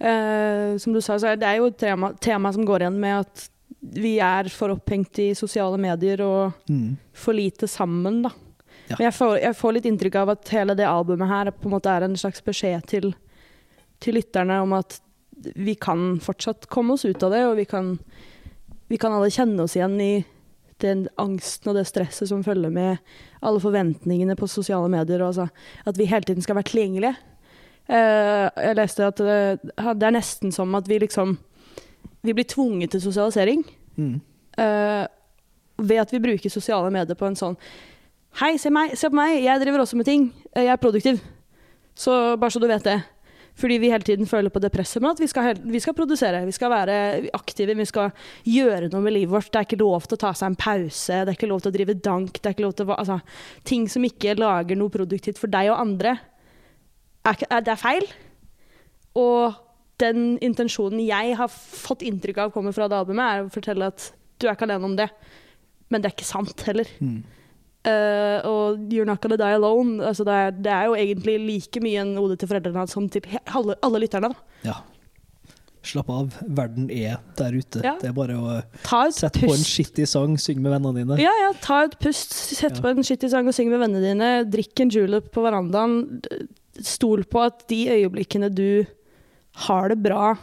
Uh, som du sa, så er det jo et tema, tema som går igjen med at vi er for opphengt i sosiale medier og mm. for lite sammen, da. Ja. Men jeg får, jeg får litt inntrykk av at hele det albumet her på en måte er en slags beskjed til, til lytterne om at vi kan fortsatt komme oss ut av det, og vi kan, vi kan alle kjenne oss igjen i den angsten og det stresset som følger med alle forventningene på sosiale medier. Altså, at vi hele tiden skal være tilgjengelige. Uh, jeg leste at det, det er nesten som at vi liksom Vi blir tvunget til sosialisering. Mm. uh, ved at vi bruker sosiale medier på en sånn Hei, se, meg, se på meg, jeg driver også med ting. Eh, Jeg er produktiv. Så bare så du vet det. Fordi vi hele tiden føler på det presset med at vi skal, vi skal produsere, vi skal være aktive, vi skal gjøre noe med livet vårt. Det er ikke lov til å ta seg en pause, det er ikke lov til å drive dank. Det er ikke lov til å, altså, ting som ikke lager noe produktivt for deg og andre, er, er, det er feil. Og den intensjonen jeg har fått inntrykk av kommer fra det albumet, er å fortelle at du er ikke alene om det. Men det er ikke sant heller. Mm. Uh, og 'You're Not Gonna Die Alone' altså det, er, det er jo egentlig like mye en ode til foreldrene hans som til alle, alle lytterne. Ja. Slapp av. Verden er der ute. Ja. Det er bare å sette pust. på en skittig sang, synge med vennene dine. Ja, ja, ta et pust, sett Ja. på en skittig sang og syng med vennene dine. Drikk en julep på verandaen. Stol på at de øyeblikkene du har det bra,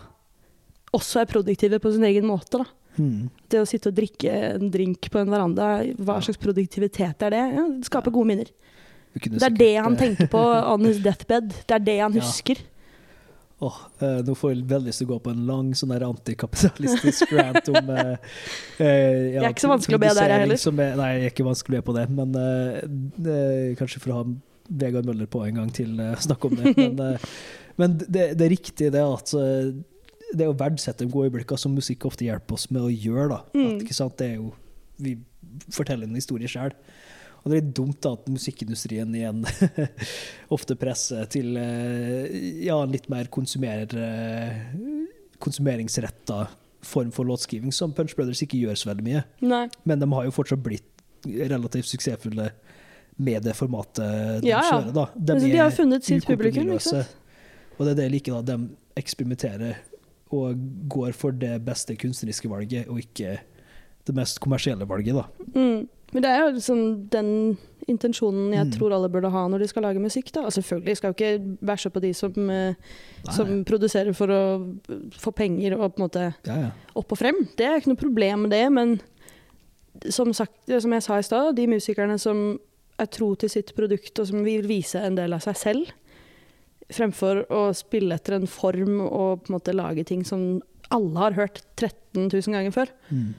også er produktive på sin egen måte. Da. Mm. Det å sitte og drikke en drink på en veranda, hva slags produktivitet er det? Ja, det skaper gode minner. Det er sikkert, det han eh, tenker på on his deathbed. Det er det han husker. Åh, eh, nå får jeg veldig lyst til å gå på en lang sånn der antikapitalistisk rant om eh, eh, ja, Det er ikke så vanskelig å be der, jeg heller. er- nei, jeg er ikke vanskelig å be på det, men eh, det, kanskje for å ha Vegard Møller på en gang til å snakke om det. Men, eh, men det, det er riktig det at eh, det å verdsette gode øyeblikker som musikk ofte hjelper oss med å gjøre. Mm. At? Det er jo, vi forteller en historie sjøl. Og det er litt dumt da at musikkindustrien igjen ofte presser til eh, ja, litt mer konsumer, eh, konsumeringsretta form for låtskriving som Punch Brothers ikke gjør så veldig mye. Nei. Men de har jo fortsatt blitt relativt suksessfulle med det formatet de Ja, ja. kjører. da. Altså, de har funnet sitt publikum, ikke sant? Og det er det jeg liker, da. De eksperimenterer og går for det beste kunstneriske valget, og ikke det mest kommersielle valget, da. Mm. Men det er jo liksom den intensjonen jeg Mm. tror alle burde ha når de skal lage musikk. Da. Og selvfølgelig skal jo ikke bæsje på de som, eh, som produserer for å få penger og på en måte Ja, ja. opp og frem. Det er ikke noe problem med det, men som, sagt, som jeg sa i stad, de musikerne som er tro til sitt produkt og som vil vise en del av seg selv, fremfor å spille etter en form og på en måte lage ting som alle har hørt 13 000 ganger før. Mm.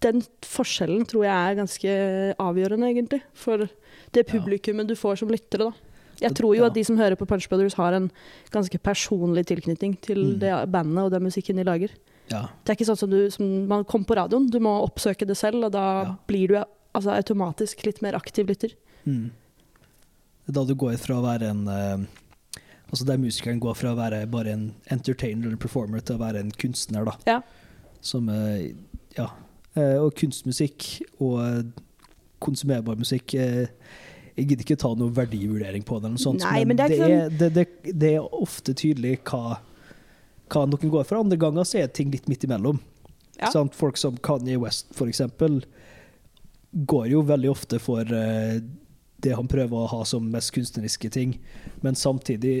Den forskjellen tror jeg er ganske avgjørende, egentlig, for det publikummet du får som lyttere. Da. Jeg tror jo at de som hører på Punch Brothers, har en ganske personlig tilknytning til Mm. det bandet og den musikken de lager. ja. Det er ikke sånn som, du, som man kommer på radioen. Du må oppsøke det selv, og da Ja. blir du altså, automatisk litt mer aktiv lytter. Mm. Da du går fra å være en eh, Altså der musikeren går fra å være bare en entertainer eller performer til å være en kunstner, da. Ja. Som eh, Ja. Eh, og kunstmusikk og eh, konsumerbar musikk Jeg gidder ikke ta noen verdivurdering på det, eller noe sånt, Nei, men det er det, ikke er, det, det, det er ofte tydelig hva, hva noen går for. Andre ganger så er ting litt midt imellom. Ja. Folk som Kanye West, for eksempel, går jo veldig ofte for det han prøver å ha som mest kunstneriske ting, men samtidig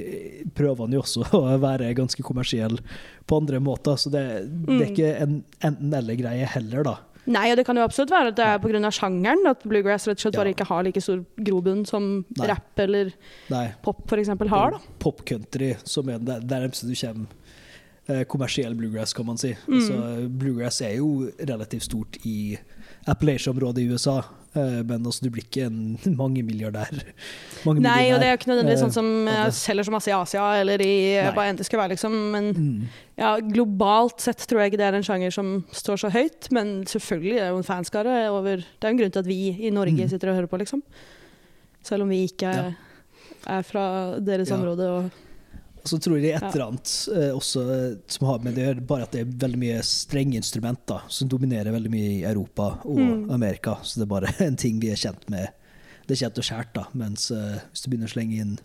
prøver han jo også å være ganske kommersiell på andre måter, så det, det er Mm. ikke en enten-eller-greie heller, da. Nei, og det kan jo absolutt være at det er pga. sjangeren at bluegrass rett og slett bare ikke har like stor grobunn som Nei. rap eller Nei. pop f.eks. har. da. Pop-country, som er det nærmeste du kommer eh, kommersiell bluegrass, kan man si. Mm. Altså, bluegrass er jo relativt stort i Appalachia-området i USA, eh, men altså, du blir ikke en mangemilliardær. Mange Nei, og det er jo ikke nødvendigvis sånn som Eh, eh, det- selger så masse i Asia eller i eh, Nei. hva enn det skulle være, liksom. Men Mm. ja, globalt sett tror jeg ikke det er en sjanger som står så høyt. Men selvfølgelig er det jo en fanskare over Det er jo en grunn til at vi i Norge Mm. sitter og hører på, liksom. Selv om vi ikke er, er fra deres Ja. område. Og så tror jeg det er et eller annet eh, også eh, som har med det å gjøre, bare at det er veldig mye strenge instrumenter som dominerer veldig mye i Europa og Mm. Amerika. Så det er bare en ting vi er kjent med. Det er kjent og skjært, da. Mens eh, hvis du begynner å slenge inn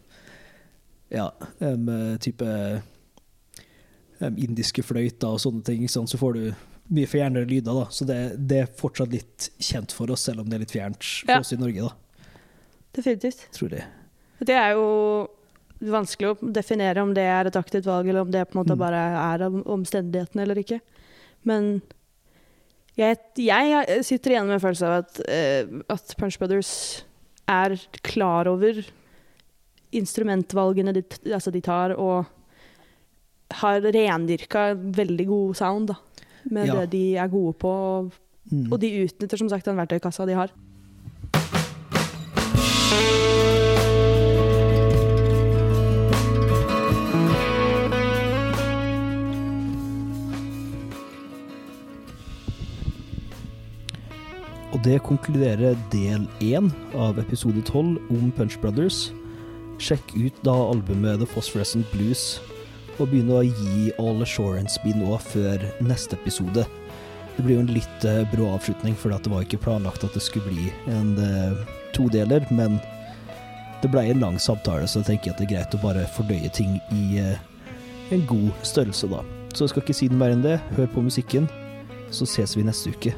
ja, eh, type um, indiske fløyter og sånne ting, sånn, så får du mye fjernere lyder. da. Så det, det er fortsatt litt kjent for oss, selv om det er litt fjernt for Ja. oss i Norge, da, definitivt. tror jeg. Det er jo vanskelig å definere om det er et aktivt valg, eller om det på en måte Mm. bare er av omstendighetene eller ikke. Men jeg, jeg sitter igjen med en følelse av at, uh, at Punch Brothers er klar over instrumentvalgene de, altså de tar, og har rendyrka veldig god sound da, med Ja. det de er gode på. Og, Mm. og de utnytter som sagt den verktøykassa de har. Det konkluderer del én av episode tolv om Punch Brothers. Sjekk ut da albumet The Phosphorescent Blues, og begynn å gi All Assurance Be nå før neste episode. Det blir jo en litt uh, brå avslutning, for det var ikke planlagt at det skulle bli en uh, todeler, men det ble en lang samtale, så jeg tenker at det er greit å bare fordøye ting i uh, en god størrelse, da. Så jeg skal ikke si noe mer enn det. Hør på musikken, så ses vi neste uke.